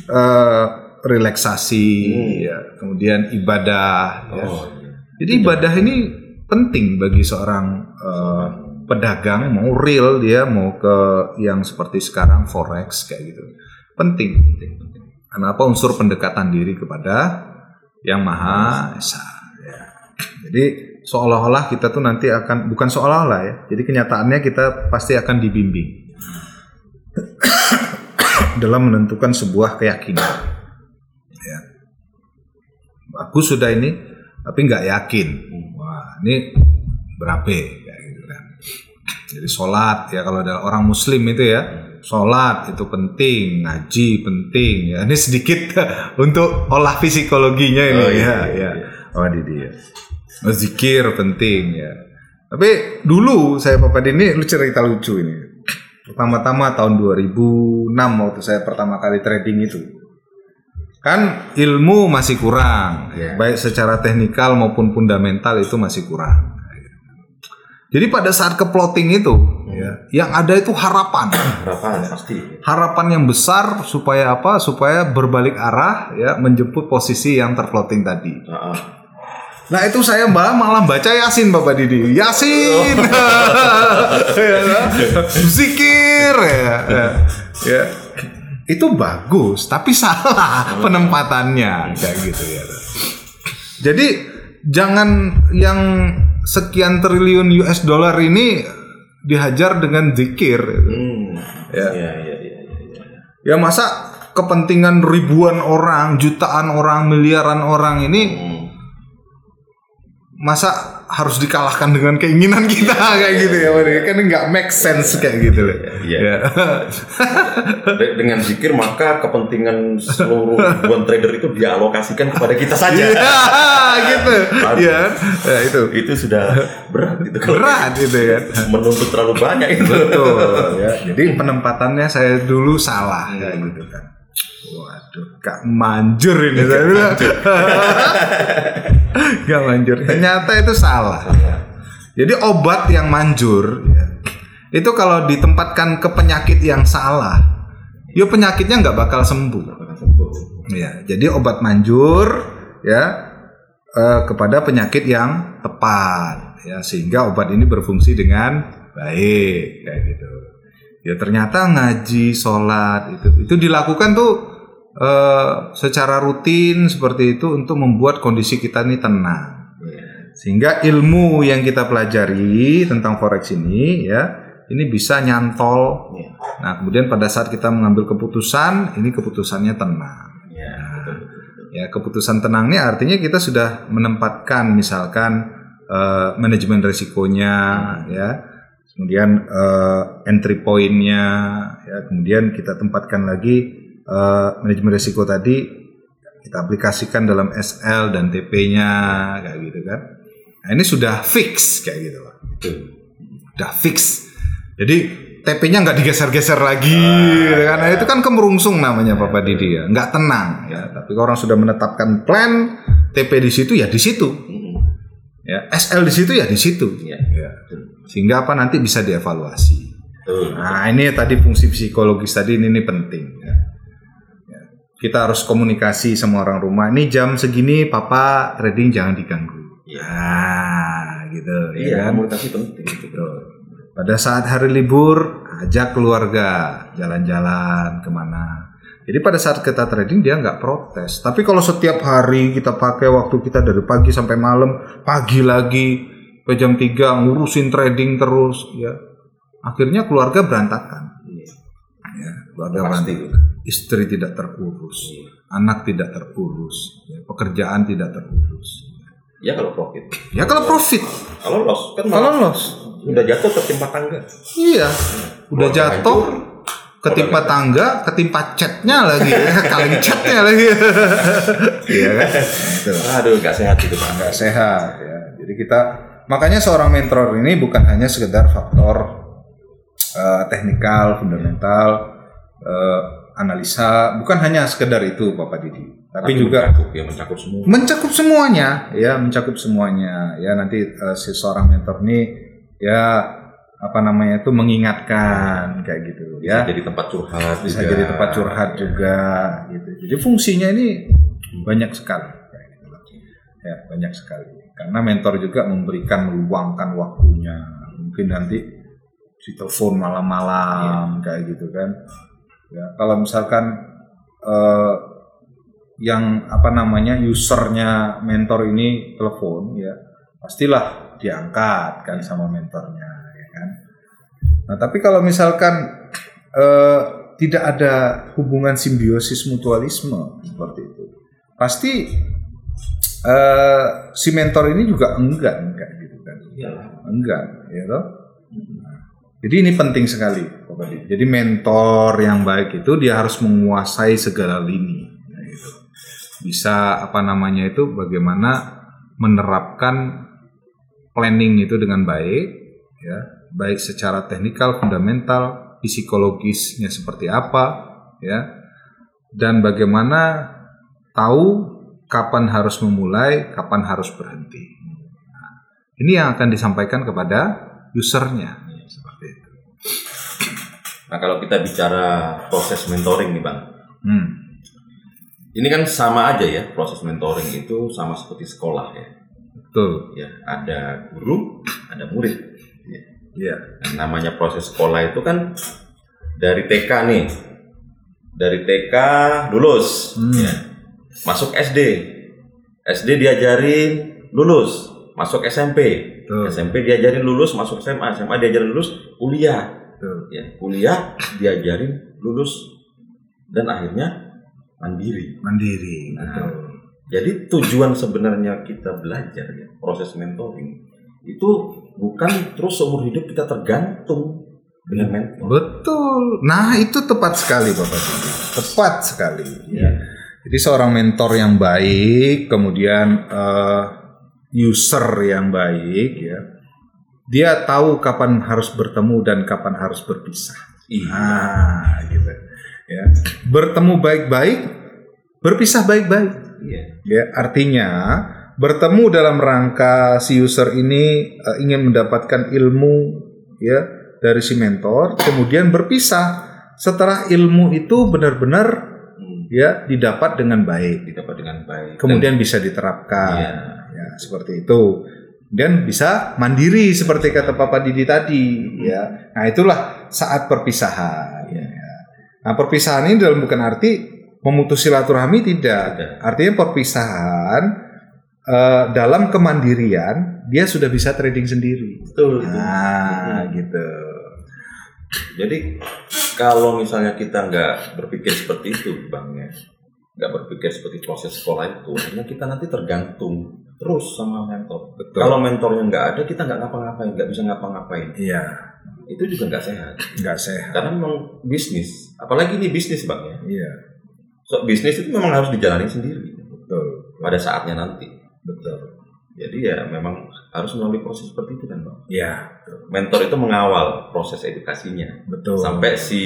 eh, relaksasi, ya, kemudian ibadah. ya. Oh, iya. Jadi ibadah ini penting bagi seorang eh, pedagang mau real dia mau ke yang seperti sekarang forex kayak gitu. Penting. Kenapa unsur pendekatan diri kepada yang maha esa. ya. Jadi seolah-olah kita tuh nanti akan bukan seolah-olah ya. Jadi kenyataannya kita pasti akan dibimbing dalam menentukan sebuah keyakinan. Ya. Bagus sudah ini, tapi nggak yakin. Wah ini berapa kayak gitu kan. Jadi sholat ya kalau ada orang Muslim itu ya sholat itu penting, ngaji penting ya. Ini sedikit untuk olah psikologinya ini Oh, iya, ya, iya, ya. Oh di dia. Zikir penting ya. Tapi dulu saya Papa ini lu cerita lucu ini. Pertama-tama tahun 2006 waktu saya pertama kali trading itu. Kan ilmu masih kurang, Iya. baik secara teknikal maupun fundamental itu masih kurang. Jadi pada saat ke plotting itu, ya, yang ada itu harapan, Harapan pasti. harapan yang besar supaya apa? Supaya berbalik arah, ya, menjemput posisi yang terplotting tadi. Ah, ah. Nah itu saya malah malah baca Yasin Bapak Didi. Yasin. Ya, Zikir ya, ya. Ya. Itu bagus, tapi salah penempatannya kayak gitu ya. Jadi jangan yang sekian triliun US dollar ini dihajar dengan zikir. Hmm. Ya. Iya, iya, iya, iya. Ya masa kepentingan ribuan orang, jutaan orang, miliaran orang ini Hmm. Masa harus dikalahkan dengan keinginan kita? Kayak gitu ya kan nggak make sense kayak gitu loh. Ya. De- dengan zikir maka kepentingan seluruh ribuan trader itu dialokasikan kepada kita saja. Iya, gitu. Ya ya itu. Itu sudah berat itu berat itu ya. Menuntut terlalu banyak itu. betul ya. Jadi penempatannya saya dulu salah kayak gitu kan waduh gak manjur ini saya bilang. gak manjur. Ternyata itu salah. Jadi obat yang manjur ya, itu kalau ditempatkan ke penyakit yang salah, ya penyakitnya nggak bakal sembuh. Ya, jadi obat manjur ya eh, kepada penyakit yang tepat ya sehingga obat ini berfungsi dengan baik kayak gitu. Ya ternyata ngaji, sholat itu itu dilakukan tuh eh, secara rutin seperti itu untuk membuat kondisi kita ini tenang. Sehingga ilmu yang kita pelajari tentang forex ini ya, ini bisa nyantol. Nah, kemudian pada saat kita mengambil keputusan, ini keputusannya tenang. Ya, betul, betul, betul. Ya, keputusan tenang ini artinya kita sudah menempatkan misalkan eh, manajemen resikonya ya. Kemudian eh, entry point-nya, ya, kemudian kita tempatkan lagi eh, manajemen risiko tadi kita aplikasikan dalam SL dan TP-nya kayak gitu kan. Nah, ini sudah fix kayak gitu Pak. Udah fix. Jadi TP-nya nggak digeser-geser lagi, gitu kan? Nah, itu kan kemerungsung namanya Bapak Didi ya, nggak tenang ya. Tapi orang sudah menetapkan plan, TP di situ ya di situ, ya SL di situ ya di situ, Iya. ya. Sehingga apa nanti bisa dievaluasi. Betul. Nah ini tadi fungsi psikologis tadi ini, ini penting. Ya. Ya. Kita harus komunikasi sama orang rumah. Ini jam segini papa trading jangan diganggu. Iya. Nah, gitu. ya Iya, kan? komunikasi penting. Betul. Pada saat hari libur, ajak keluarga jalan-jalan ke mana. Jadi pada saat kita trading dia nggak protes. Tapi kalau setiap hari kita pakai waktu kita dari pagi sampai malam, pagi lagi ke jam 3 ngurusin trading terus, ya akhirnya keluarga berantakan. Ya, keluarga Pasti. berantakan. Istri tidak terurus, anak tidak terurus, ya, pekerjaan tidak terurus. Ya kalau profit. Ya kalau profit, Kalau loss kan kalau loss, udah jatuh tertimpa tangga. Iya, udah Keluarga jatuh, ketimpa tangga, ketimpa catnya lagi, kali catnya lagi. Iya kan? Aduh, nggak sehat itu pak. nggak sehat ya. Jadi kita makanya seorang mentor ini bukan hanya sekedar faktor eh, teknikal, fundamental, eh, analisa, bukan hanya sekedar itu Bapak Didi, tapi, juga mencakup, ya mencakup semua. mencakup semuanya ya mencakup semuanya ya nanti eh, si seorang mentor ini ya apa namanya itu mengingatkan kayak gitu ya Jadi tempat curhat. bisa juga. jadi tempat curhat juga gitu jadi fungsinya ini banyak sekali kayak gitu ya banyak sekali karena mentor juga memberikan meluangkan waktunya. Mungkin nanti si telepon malam-malam kayak gitu kan. Ya kalau misalkan eh, yang apa namanya usernya mentor ini telepon ya pastilah diangkat kan sama mentornya ya kan. Nah tapi kalau misalkan eh, tidak ada hubungan simbiosis mutualisme seperti itu pasti eh, si mentor ini juga enggan kayak gitu kan. Enggan ya toh? Nah, jadi ini penting sekali Bapak Didi. jadi mentor yang baik itu dia harus menguasai segala lini ya gitu. bisa apa namanya itu bagaimana menerapkan planning itu dengan baik ya. Baik secara teknikal fundamental psikologisnya seperti apa ya. Dan bagaimana tahu kapan harus memulai kapan harus berhenti Nah, ini yang akan disampaikan kepada usernya seperti itu Nah kalau kita bicara proses mentoring nih bang, hmm. ini kan sama aja ya proses mentoring itu sama seperti sekolah ya. betul Ya ada guru, ada murid. Ya. ya Nah, namanya proses sekolah itu kan dari TK nih, dari TK lulus, Hmm. ya. Masuk SD, SD diajarin lulus, masuk SMP, Betul. SMP diajarin lulus, masuk SMA, SMA diajarin lulus, kuliah, betul ya kuliah diajarin lulus dan akhirnya mandiri. mandiri Nah, betul Jadi tujuan sebenarnya kita belajar ya proses mentoring itu bukan terus seumur hidup kita tergantung dengan mentor. Betul. Nah, itu tepat sekali Bapak. Tepat sekali. Iya. Jadi seorang mentor yang baik, kemudian eh, user yang baik ya. Dia tahu kapan harus bertemu dan kapan harus berpisah. Iya. Nah, gitu. Ya. Bertemu baik-baik, berpisah baik-baik. Iya. Ya, artinya bertemu dalam rangka si user ini eh, ingin mendapatkan ilmu ya dari si mentor, kemudian berpisah setelah ilmu itu benar-benar Hmm, ya didapat dengan baik, didapat dengan baik. kemudian bisa diterapkan, Iya. ya seperti itu. Dan bisa mandiri seperti kata Papa Didi tadi, ya. Nah itulah saat perpisahan. Ya. Nah perpisahan ini dalam bukan arti memutus silaturahmi tidak. Tidak. Artinya perpisahan eh, dalam kemandirian dia sudah bisa trading sendiri. betul. Nah, Hmm. gitu. Jadi kalau misalnya kita nggak berpikir seperti itu, bang ya, nggak berpikir seperti proses sekolah itu, akhirnya kita nanti tergantung terus sama mentor. Betul. Kalau mentornya nggak ada, kita nggak ngapa-ngapain, nggak bisa ngapa-ngapain. Iya, Itu juga nggak sehat. nggak sehat. Karena memang bisnis, apalagi ini bisnis bang ya. Iya, So, bisnis itu memang harus dijalani sendiri betul, pada saatnya nanti. betul. Jadi ya memang harus melalui proses seperti itu kan bang. Iya, Mentor itu mengawal proses edukasinya betul. sampai si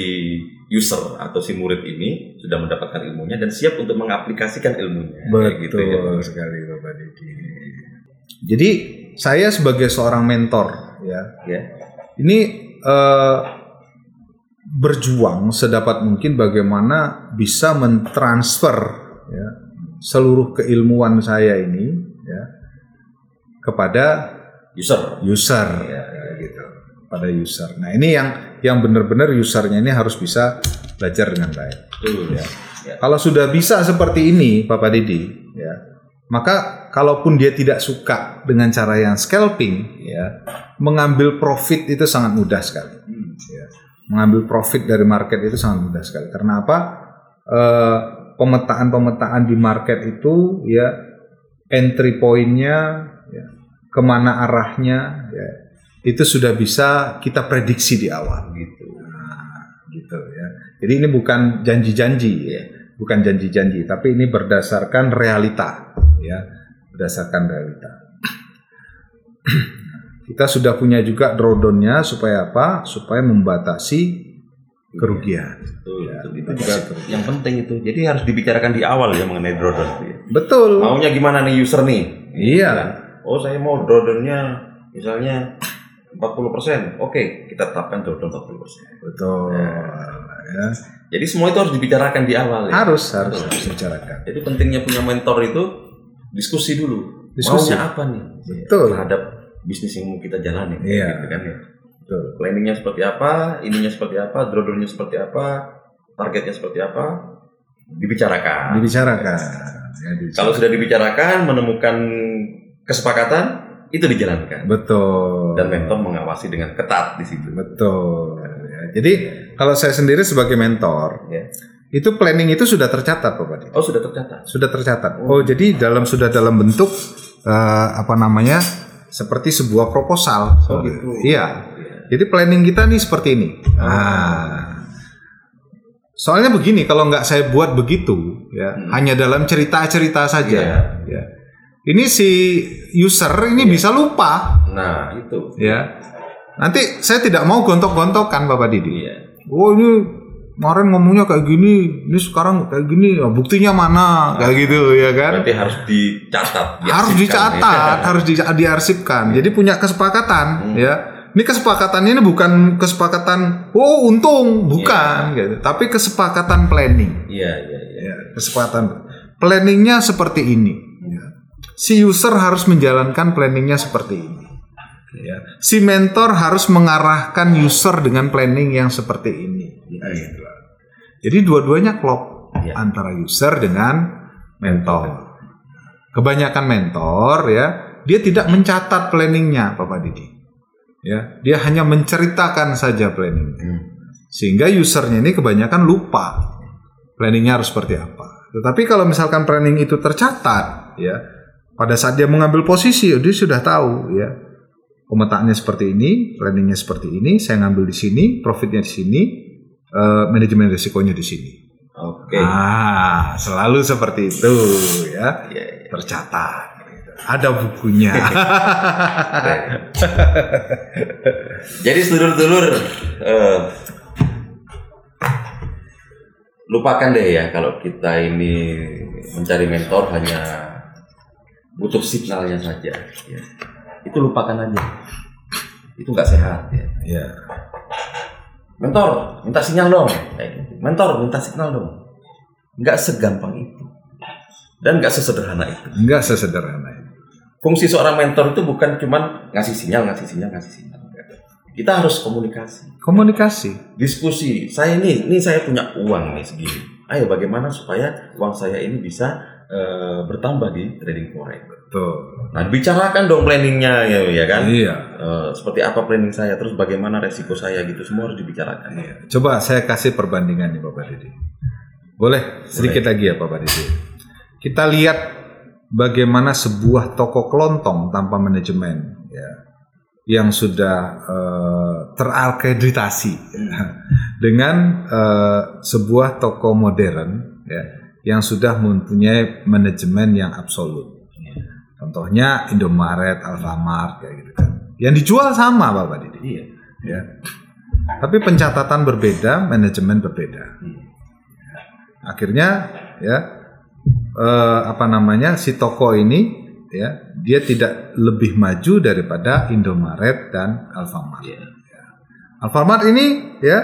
user atau si murid ini sudah mendapatkan ilmunya dan siap untuk mengaplikasikan ilmunya. Kayak Betul gitu ya, Bang. sekali Bapak Didi. Jadi saya sebagai seorang mentor ya, Ya. ini eh, berjuang sedapat mungkin bagaimana bisa mentransfer ya, seluruh keilmuan saya ini ya, kepada User. user Ya, ya, gitu pada user. Nah ini yang yang benar-benar usernya ini harus bisa belajar dengan baik. Betul. Ya. Ya. Kalau sudah bisa seperti ini, Bapak Didi, ya, maka kalaupun dia tidak suka dengan cara yang scalping, ya, mengambil profit itu sangat mudah sekali. Ya. Mengambil profit dari market itu sangat mudah sekali. Karena apa? Eh, pemetaan-pemetaan di market itu, ya, entry point-nya, ya, ke mana arahnya, ya, itu sudah bisa kita prediksi di awal gitu. Nah, gitu ya. Jadi ini bukan janji-janji ya, bukan janji-janji, tapi ini berdasarkan realita ya, berdasarkan realita. Kita sudah punya juga drawdown-nya supaya apa? Supaya membatasi kerugian. Betul, Ya, betul. Itu juga kerugian. yang penting itu. Jadi harus dibicarakan di awal ya mengenai drawdown ya. Betul. Maunya gimana nih user nih? Iya. Oh saya mau drawdownnya misalnya 40%. Oke, kita tetapkan drawdown 40%. Betul. Ya. Jadi semua itu harus dibicarakan di awal ya. Harus harus Betul. harus dibicarakan. Jadi pentingnya punya mentor itu diskusi dulu. Diskusi. Maunya apa nih? Betul. Terhadap bisnis yang mau kita jalani. Iya. Gitu kan ya. Betul. Planningnya seperti apa, ininya seperti apa, drawdownnya seperti apa, targetnya seperti apa, dibicarakan. Dibicarakan. Ya, dibicarakan. Kalau sudah dibicarakan, menemukan kesepakatan, itu dijalankan. Betul. Dan mentor mengawasi dengan ketat di situ. Betul. Ya, Jadi kalau saya sendiri sebagai mentor, Ya. itu planning itu sudah tercatat, Pak Badi. Oh sudah tercatat. Sudah tercatat. Oh, jadi dalam sudah dalam bentuk eh, apa namanya? Seperti sebuah proposal. Oh, gitu. Iya. Jadi planning kita nih seperti ini. Nah, soalnya begini, kalau nggak saya buat begitu, ya Hmm. hanya dalam cerita-cerita saja. Iya. Ya. Ini si user ini bisa lupa, Nah itu. ya. Nanti saya tidak mau gontok-gontokan Bapak Didi. Iya. Oh ini kemarin ngomongnya kayak gini, ini sekarang kayak gini, Nah, buktinya mana? Kayak gitu ya kan? Berarti harus dicatat. Harus dicatat, ya. harus di, diarsipkan. Jadi punya kesepakatan, Hmm. ya. Ini kesepakatannya ini bukan kesepakatan, oh untung, bukan, gitu. Tapi kesepakatan planning. Iya iya iya. Ya, kesepakatan planningnya seperti ini. Si user harus menjalankan planningnya seperti ini. Ya. Si mentor harus mengarahkan user dengan planning yang seperti ini. Ya, gitu lah. Jadi dua-duanya klop Ya. antara user dengan mentor. Kebanyakan mentor ya dia tidak mencatat planningnya, Bapak Didi. Ya, dia hanya menceritakan saja planning Hmm. sehingga usernya ini kebanyakan lupa planningnya harus seperti apa. Tetapi kalau misalkan planning itu tercatat, ya pada saat dia mengambil posisi, dia sudah tahu, ya pemetaannya seperti ini, planningnya seperti ini, saya ngambil di sini, profitnya di sini, eh, manajemen risikonya di sini. Oke. Ah, selalu seperti itu, ya Iya iya. tercatat. gitu. Ada bukunya. Jadi sedulur-sedulur eh, lupakan deh ya kalau kita ini mencari mentor hanya butuh signalnya saja. Ya. Itu lupakan aja. Itu nggak sehat ya. ya, Mentor, minta sinyal dong. Kayak gitu. Mentor, minta signal dong. Nggak segampang itu. Dan nggak sesederhana itu. enggak sesederhana itu. Fungsi seorang mentor itu bukan cuman ngasih sinyal, ngasih sinyal, ngasih sinyal. Kita harus komunikasi. Komunikasi. diskusi saya ini ini saya punya uang nih segini ayo bagaimana supaya uang saya ini bisa eh, bertambah di trading forex Tuh. nah bicarakan dong planningnya ya, ya kan Iya. Eh, seperti apa planning saya terus bagaimana resiko saya gitu semua harus dibicarakan Iya. Coba saya kasih perbandingan nih Bapak Didi. Boleh sedikit lagi ya Bapak Didi. Kita lihat bagaimana sebuah toko kelontong tanpa manajemen ya yang sudah eh, teralkreditasi ya, dengan eh, sebuah toko modern ya yang sudah mempunyai manajemen yang absolut. Contohnya Indomaret, Alfamart kayak gitu kan. Yang dijual sama Bapak Didi. Iya. Ya. Tapi pencatatan berbeda, manajemen berbeda. Akhirnya ya eh, apa namanya si toko ini ya dia tidak lebih maju daripada Indomaret dan Alfamart. Iya. Ya. Alfamart ini ya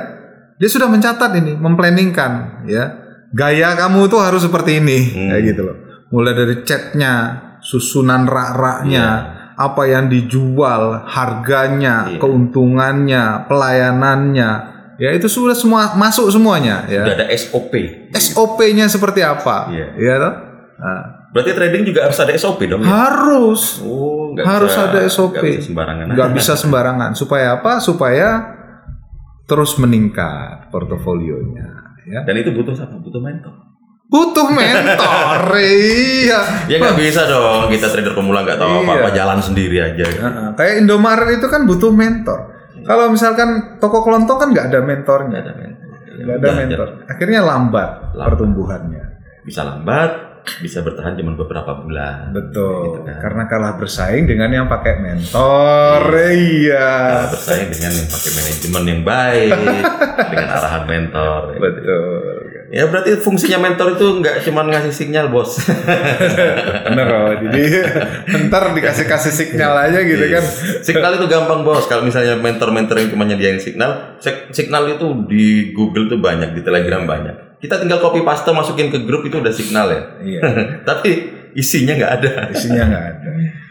dia sudah mencatat ini, memplanningkan ya gaya kamu tuh harus seperti ini Hmm. kayak gitu loh. Mulai dari catnya, susunan rak-raknya, apa yang dijual, harganya, Iya. keuntungannya, pelayanannya, ya itu sudah semua masuk semuanya ya. Udah ada SOP. SOP-nya seperti apa? Iya. Ya toh? Nah, Berarti trading juga harus ada SOP dong ya? harus Oh, harus bisa- ada SOP. nggak bisa sembarangan. nggak bisa sembarangan. Supaya apa? Supaya terus meningkat portofolionya. Ya. Dan itu butuh siapa? Butuh mentor. Butuh mentor, iya. Ya nggak bisa dong. Kita trader pemula nggak tahu apa-apa Iya. jalan sendiri aja. Heeh, Kayak Indomaret itu kan butuh mentor. Kalau misalkan toko kelontong kan nggak ada mentornya, Nggak ada mentor. nggak ada mentor. Akhirnya lambat, Lambat. pertumbuhannya. Bisa lambat, bisa bertahan cuma beberapa bulan. Betul. Gitu kan. Karena kalah bersaing dengan yang pakai mentor. Iya. Kita bersaing dengan yang pakai manajemen yang baik, dengan arahan mentor. Betul. Ya berarti fungsinya mentor itu nggak cuma ngasih sinyal bos. Bener loh. Jadi ntar dikasih kasih sinyal aja gitu kan. signal itu gampang bos. Kalau misalnya mentor-mentor yang cuma nyediain signal, sik- signal itu di Google tuh banyak, di Telegram banyak. Kita tinggal copy paste masukin ke grup itu udah signal ya. Iya. Tapi isinya nggak ada. Isinya nggak ada.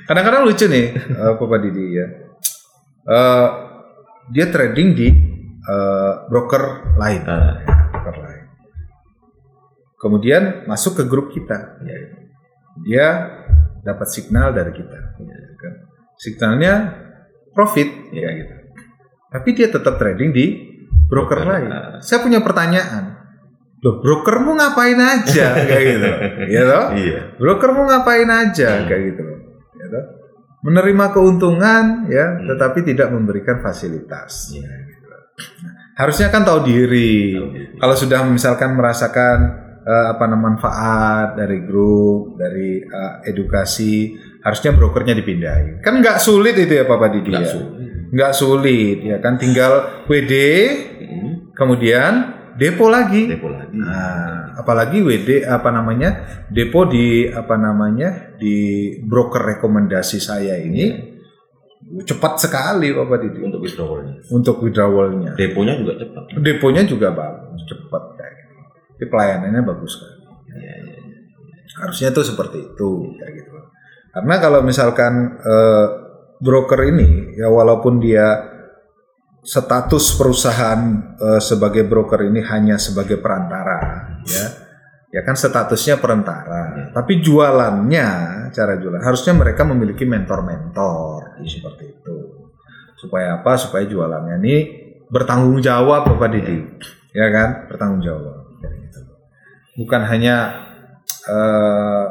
Kadang-kadang lucu nih, eh, Papa Didi ya. Eh, dia trading di eh, broker lain. Ah. broker lain. Kemudian masuk ke grup kita. Dia dapat signal dari kita. gitu kan. Signalnya profit ya gitu. Tapi dia tetap trading di broker Broker, lain. ah. Saya punya pertanyaan. Loh, brokermu ngapain aja kayak gitu. Ya toh? Iya. Brokermu ngapain aja Hmm. kayak gitu. Ya toh? Menerima keuntungan ya, Hmm. tetapi tidak memberikan fasilitas. Iya. Nah, harusnya kan tahu diri. Tahu diri. Kalau sudah misalkan merasakan eh, apa namanya manfaat dari grup, dari eh, edukasi, harusnya brokernya dipindahin. Kan nggak sulit itu ya Papa Didi Nggak ya. sulit. Nggak sulit ya kan tinggal WD Hmm. kemudian depo lagi. Depo lagi. Nah, apalagi WD apa namanya depo di apa namanya di broker rekomendasi saya ini cepat sekali Bapak Didi Untuk withdrawalnya. untuk withdrawalnya. Deponya juga cepat. Deponya juga bagus, cepat kayak gitu. Jadi pelayanannya bagus sekali. Iya, iya. Harusnya tuh seperti itu kayak gitu. Karena kalau misalkan eh, broker ini ya walaupun dia status perusahaan eh, sebagai broker ini hanya sebagai perantara ya. Ya kan statusnya perantara, tapi jualannya cara jualan harusnya mereka memiliki mentor-mentor seperti itu. Supaya apa? Supaya jualannya ini bertanggung jawab Bapak Didi. Ya kan? Bertanggung jawab. Gitu. Bukan hanya eh,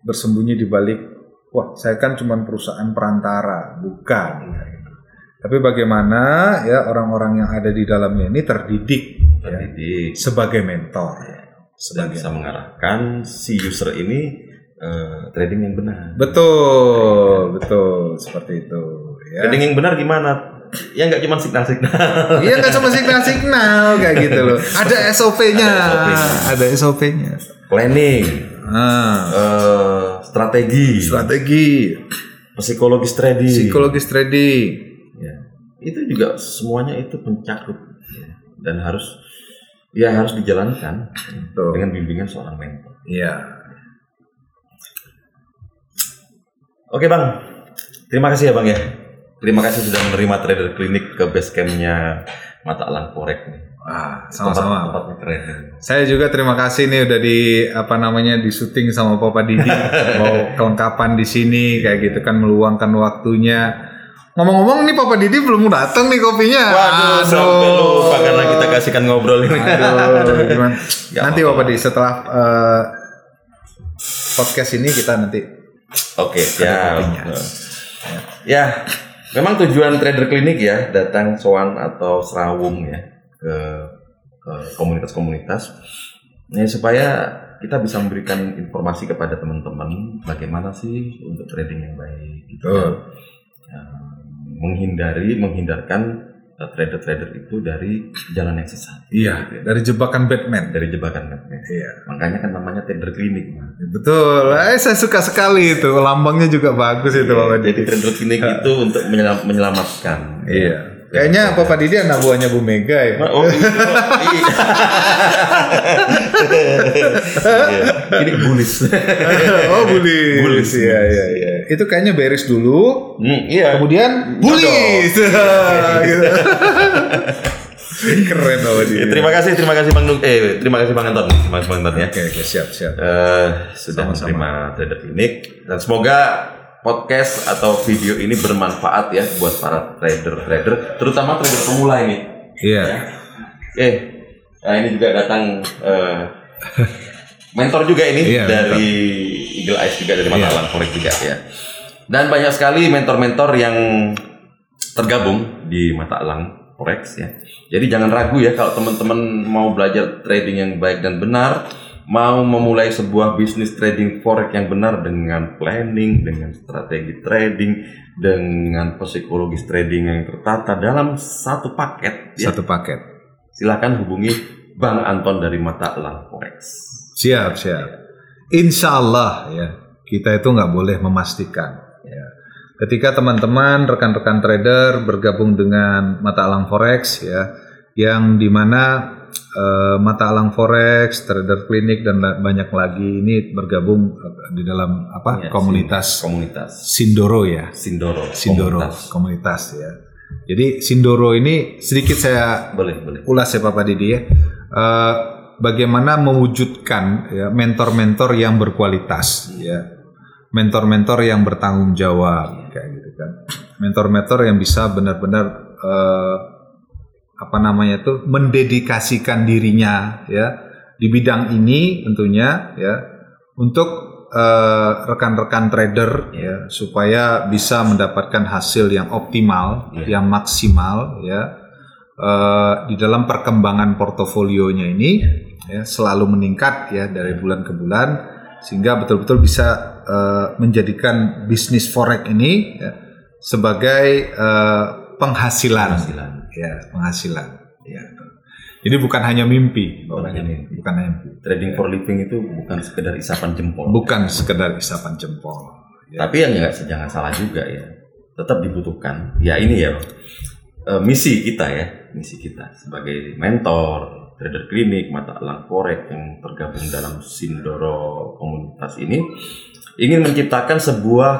bersembunyi di balik wah saya kan cuma perusahaan perantara bukan tapi bagaimana ya orang-orang yang ada di dalamnya ini terdidik ya, Terdidik. sebagai mentor Dan sebagai bisa mengarahkan si user ini eh, trading yang benar. betul betul seperti itu ya Trading yang benar gimana? Ya nggak cuma signal-signal. iya nggak cuma signal-signal kayak gitu loh ada SOP-nya Ada SOP-nya. SOP-nya Planning, ah, eh, strategi, strategi psikologis trading. psikologis trading Ya. Juga semuanya itu mencakup dan harus ya harus dijalankan Tuh. dengan bimbingan seorang mentor. iya Oke bang, terima kasih ya bang ya. Terima kasih sudah menerima trader klinik ke base campnya Mata Alang Korek nih. ah Tempat- sama-sama Tempatnya keren. Saya juga terima kasih nih udah di apa namanya di syuting sama Papa Didi mau kelengkapan di sini kayak gitu kan meluangkan waktunya. Ngomong-ngomong nih Papa Didi belum datang nih kopinya. Waduh, sampai lupa karena kita kasihkan ngobrol ini. Aduh, gimana? Gak Nanti. Papa Didi setelah eh, podcast ini kita nanti Oke, ya. kopinya. Ya, memang tujuan trader klinik ya datang soan atau serawung ya ke ke komunitas-komunitas ya supaya kita bisa memberikan informasi kepada teman-teman bagaimana sih untuk trading yang baik gitu kan. Ya, menghindari menghindarkan uh, trader-trader itu dari jalan yang sesat Iya, Gitu ya. dari jebakan Batman. dari jebakan Batman. Iya. Makanya kan namanya trader klinik. Mas. Betul. Eh, saya suka sekali itu. Lambangnya juga bagus itu Bapak Jadi trader klinik itu untuk menyelam- menyelamatkan. Iya. Kayaknya Bapak Didi anak buahnya Bu Mega ya. Oh, iya. Iya. Ini bulis. oh, bulis. Bulis. Iya, iya, iya. Itu kayaknya beres dulu. Hmm, iya. Kemudian bulis. gitu. Keren Bapak Didi. Ya, terima kasih, terima kasih Bang Dung. Eh, terima kasih Bang Anton. Terima kasih Bang Anton ya. Oke, oke, siap, siap. Eh, sudah Sama-sama. menerima trader klinik dan semoga podcast atau video ini bermanfaat ya buat para trader-trader, terutama trader pemula ini. Iya. Eh, nah ini juga datang eh, mentor juga ini Iya, dari Eagle Eyes juga dari Mata. Elang Forex juga ya. Dan banyak sekali mentor-mentor yang tergabung di Mata Elang Forex ya. Jadi jangan ragu ya kalau teman-teman mau belajar trading yang baik dan benar, mau memulai sebuah bisnis trading forex yang benar dengan planning, dengan strategi trading, dengan psikologis trading yang tertata dalam satu paket ya Satu paket. silakan hubungi Bang Anton dari Mata Elang Forex. Siap, siap. Insya Allah ya, kita itu nggak boleh memastikan. Ya. Ketika teman-teman, rekan-rekan trader bergabung dengan Mata Alang Forex ya, yang di mana eh, Mata Alang Forex, Trader Klinik dan banyak lagi ini bergabung eh, di dalam apa Ya, komunitas Komunitas Sindoro ya, Sindoro. Sindoro Komunitas. komunitas ya. Jadi Sindoro ini sedikit saya Boleh, boleh. ulas ya Bapak Didi ya. Eh, bagaimana mewujudkan ya, mentor-mentor yang berkualitas ya. Mentor-mentor yang bertanggung jawab kayak gitu kan. Mentor-mentor yang bisa benar-benar eh, apa namanya tuh mendedikasikan dirinya ya di bidang ini tentunya ya untuk eh, rekan-rekan trader ya supaya bisa mendapatkan hasil yang optimal, Ya. yang maksimal ya eh, di dalam perkembangan portofolionya ini ya, selalu meningkat ya dari bulan ke bulan sehingga betul-betul bisa eh, menjadikan bisnis forex ini ya, sebagai eh, penghasilan, Penghasilan. Ya penghasilan ya. Jadi bukan hanya mimpi, Bukan hanya mimpi. bukan hanya mimpi. Trading for living itu bukan sekedar isapan jempol. bukan sekedar isapan jempol. Ya. Tapi yang nggak jangan salah juga ya. Tetap dibutuhkan. Ya ini ya eh, misi kita ya, misi kita sebagai mentor, trader klinik, mata elang forex yang tergabung dalam Sindoro komunitas ini ingin menciptakan sebuah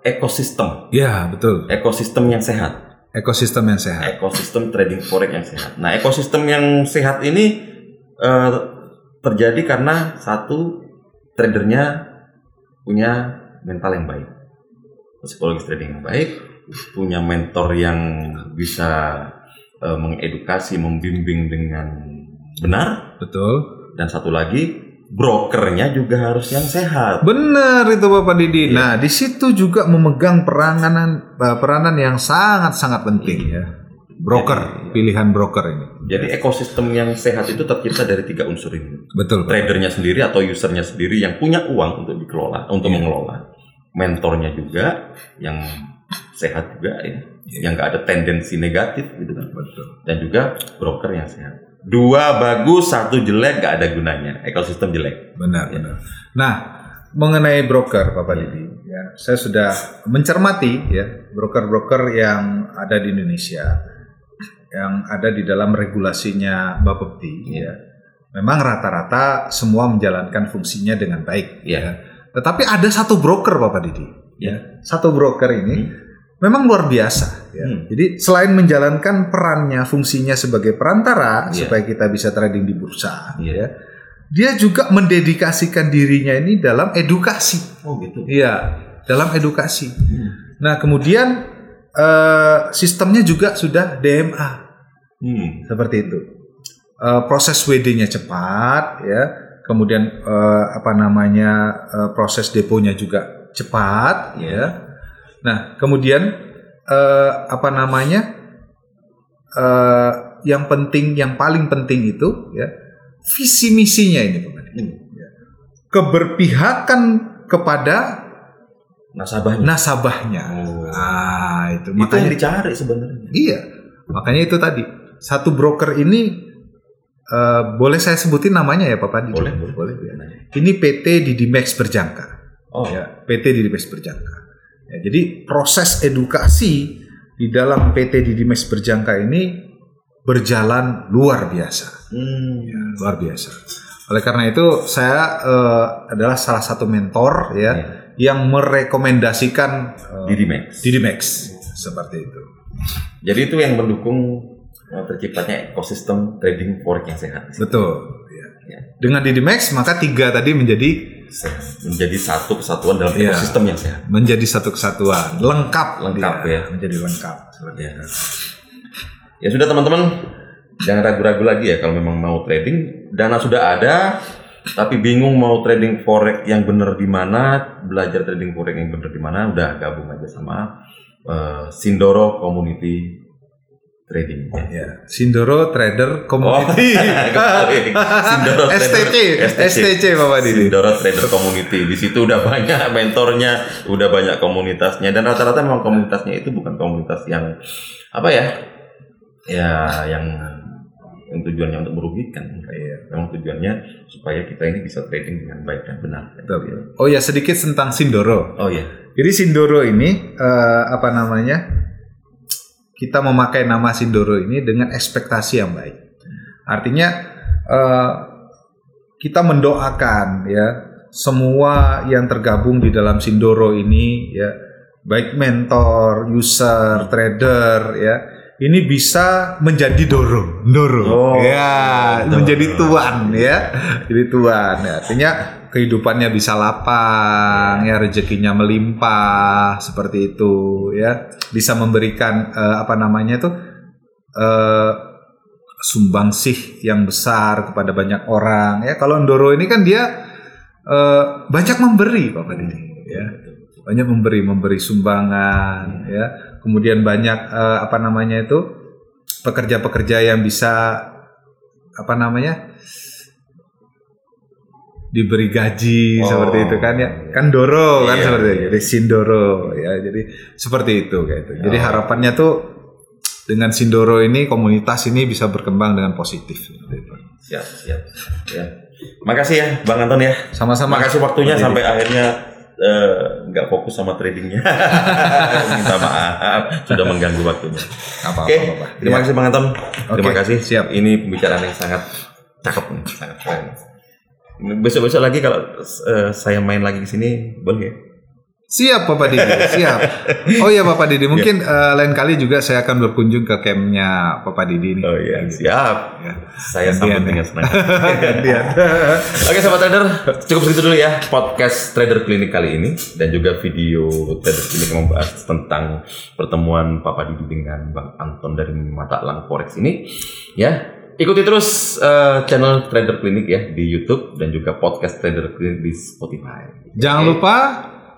ekosistem, Ya betul, ekosistem yang sehat. Ekosistem yang sehat. ekosistem trading forex yang sehat. Nah, ekosistem yang sehat ini eh, terjadi karena satu tradernya punya mental yang baik, psikologis trading yang baik, punya mentor yang bisa eh, mengedukasi, membimbing dengan benar, Betul. dan satu lagi brokernya juga harus yang sehat. Benar itu Bapak Didi. Iya. Nah, di situ juga memegang peranan eh, peranan yang sangat-sangat penting ya. Broker, pilihan broker ini. Jadi ekosistem yang sehat itu tercipta dari tiga unsur ini. Betul, Pak. tradernya sendiri atau usernya sendiri yang punya uang untuk dikelola, untuk Iya. mengelola, mentornya juga yang sehat juga ya, yang nggak ada tendensi negatif gitu kan, Betul. dan juga broker yang sehat. Dua bagus, satu jelek, nggak ada gunanya. Ekosistem jelek. Benar, Ya. benar. Nah, mengenai broker Bapak Didi, ya, saya sudah mencermati ya broker-broker yang ada di Indonesia yang ada di dalam regulasinya Bapepti ya. Memang rata-rata semua menjalankan fungsinya dengan baik Ya. ya. Tetapi ada satu broker Bapak Didi. Ya. Satu broker ini Hmm. Memang luar biasa ya. Hmm. Jadi selain menjalankan perannya, fungsinya sebagai perantara Iya. supaya kita bisa trading di bursa Iya. ya. Dia juga mendedikasikan dirinya ini dalam edukasi. Oh gitu. Iya, dalam edukasi. Hmm. Nah, kemudian eh, sistemnya juga sudah DMA Hmm. seperti itu. Eh, proses WD-nya cepat ya. kemudian eh, apa namanya eh, proses deponya juga cepat, ya. Nah, kemudian eh, apa namanya eh, yang penting, yang paling penting itu ya visi misinya ini, Pak Madi. Ya. Keberpihakan kepada Nasabahnya. nasabahnya. Oh. Ah, itu itu makanya yang dicari sebenarnya. Iya, makanya itu tadi satu broker ini eh, boleh saya sebutin namanya ya Pak Padi? Boleh, boleh. boleh. ya. Ini PT Didimex Berjangka. Oh, Ya, PT Didimex Berjangka. Ya, jadi proses edukasi di dalam PT Didimex Berjangka ini berjalan luar biasa, Hmm. ya, luar biasa. Oleh karena itu saya eh, adalah salah satu mentor ya yang merekomendasikan eh, Didimex. Didimex seperti itu. Jadi itu yang mendukung uh, terciptanya ekosistem trading forex yang sehat. Betul. ya. Ya. Dengan Didimex maka tiga tadi menjadi. Menjadi satu kesatuan dalam Iya. ekosistem yang sehat. menjadi satu kesatuan, lengkap, Lengkap, dia. ya. menjadi lengkap. seperti Ya. ya sudah teman-teman, jangan ragu-ragu lagi ya kalau memang mau trading. Dana sudah ada, tapi bingung mau trading forex yang benar di mana, belajar trading forex yang benar di mana, udah gabung aja sama uh, Sindoro Community Trading. Ya, Sindoro Trader Community. kembali. Sindoro Trader- STC, STC Bapak Didi. Sindoro Trader Community. Di situ udah banyak mentornya, udah banyak komunitasnya dan rata-rata memang komunitasnya itu bukan komunitas yang apa ya? Ya, yang yang tujuannya untuk merugikan. Iya. Memang tujuannya supaya kita ini bisa trading dengan baik dan benar. Betul. Oh ya sedikit tentang Sindoro. Oh iya. Jadi Sindoro ini eh, apa namanya? Kita memakai nama Sindoro ini dengan ekspektasi yang baik. Artinya eh, kita mendoakan ya semua yang tergabung di dalam Sindoro ini ya baik mentor, user, trader ya ini bisa menjadi doro, doro Oh, ya menjadi tuan ya jadi tuan ya. artinya kehidupannya bisa lapang ya rezekinya melimpah seperti itu ya. Bisa memberikan eh, apa namanya tuh eh, sumbangsih yang besar kepada banyak orang ya. Kalau Ndoro ini kan dia eh, banyak memberi Bapak Didi ya. Banyak memberi memberi sumbangan ya. Kemudian banyak eh, apa namanya itu pekerja-pekerja yang bisa apa namanya diberi gaji Oh, seperti itu kan ya kan Doro kan Iya, seperti itu iya. jadi Sindoro ya jadi seperti itu kayak itu jadi Oh. harapannya tuh dengan Sindoro ini komunitas ini bisa berkembang dengan positif seperti itu. Siap, siap. Ya. Makasih ya Bang Anton ya. sama-sama Makasih waktunya sampai akhirnya eh, nggak fokus sama tradingnya. Minta maaf sudah mengganggu waktunya. Apa-apa, Oke, apa-apa. terima Ya. kasih Bang Anton. Terima kasih. siap. Ini pembicaraan yang sangat cakep sangat keren. Besok-besok lagi kalau eh, saya main lagi ke sini boleh ya? Siap Bapak Didi, siap. Oh iya Bapak Didi, mungkin eh, lain kali juga saya akan berkunjung ke campnya Bapak Didi nih. Oh iya, siap. Ya. Saya Gantian sambut ya. dengan senang. Gantian. Oke sahabat trader, cukup segitu dulu ya podcast trader klinik kali ini dan juga video trader klinik yang membahas tentang pertemuan Papa Didi dengan Bang Anton dari Mata Elang Forex ini. Ya, ikuti terus eh, channel trader klinik ya di YouTube dan juga podcast trader klinik di Spotify. Jangan Oke. lupa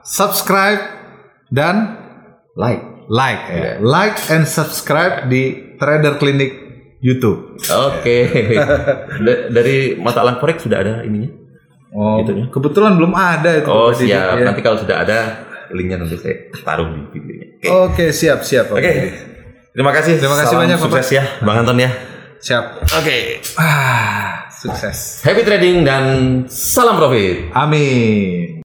subscribe dan like. like ya. Iya. Like and subscribe di Trader Clinic YouTube. Oke. Da- dari Mata Forex sudah ada ininya. Oh, Gitu ya. kebetulan belum ada itu. Oh Bapak siap. ya. Nanti kalau sudah ada linknya nanti saya taruh di videonya. Oke. Oke, siap siap. Bapak Oke. Didi. Terima kasih. Terima kasih Salam banyak, Bapak. Sukses ya, Bang Anton ya. Siap. Oke. Ah, sukses. Happy trading dan salam profit. Amin.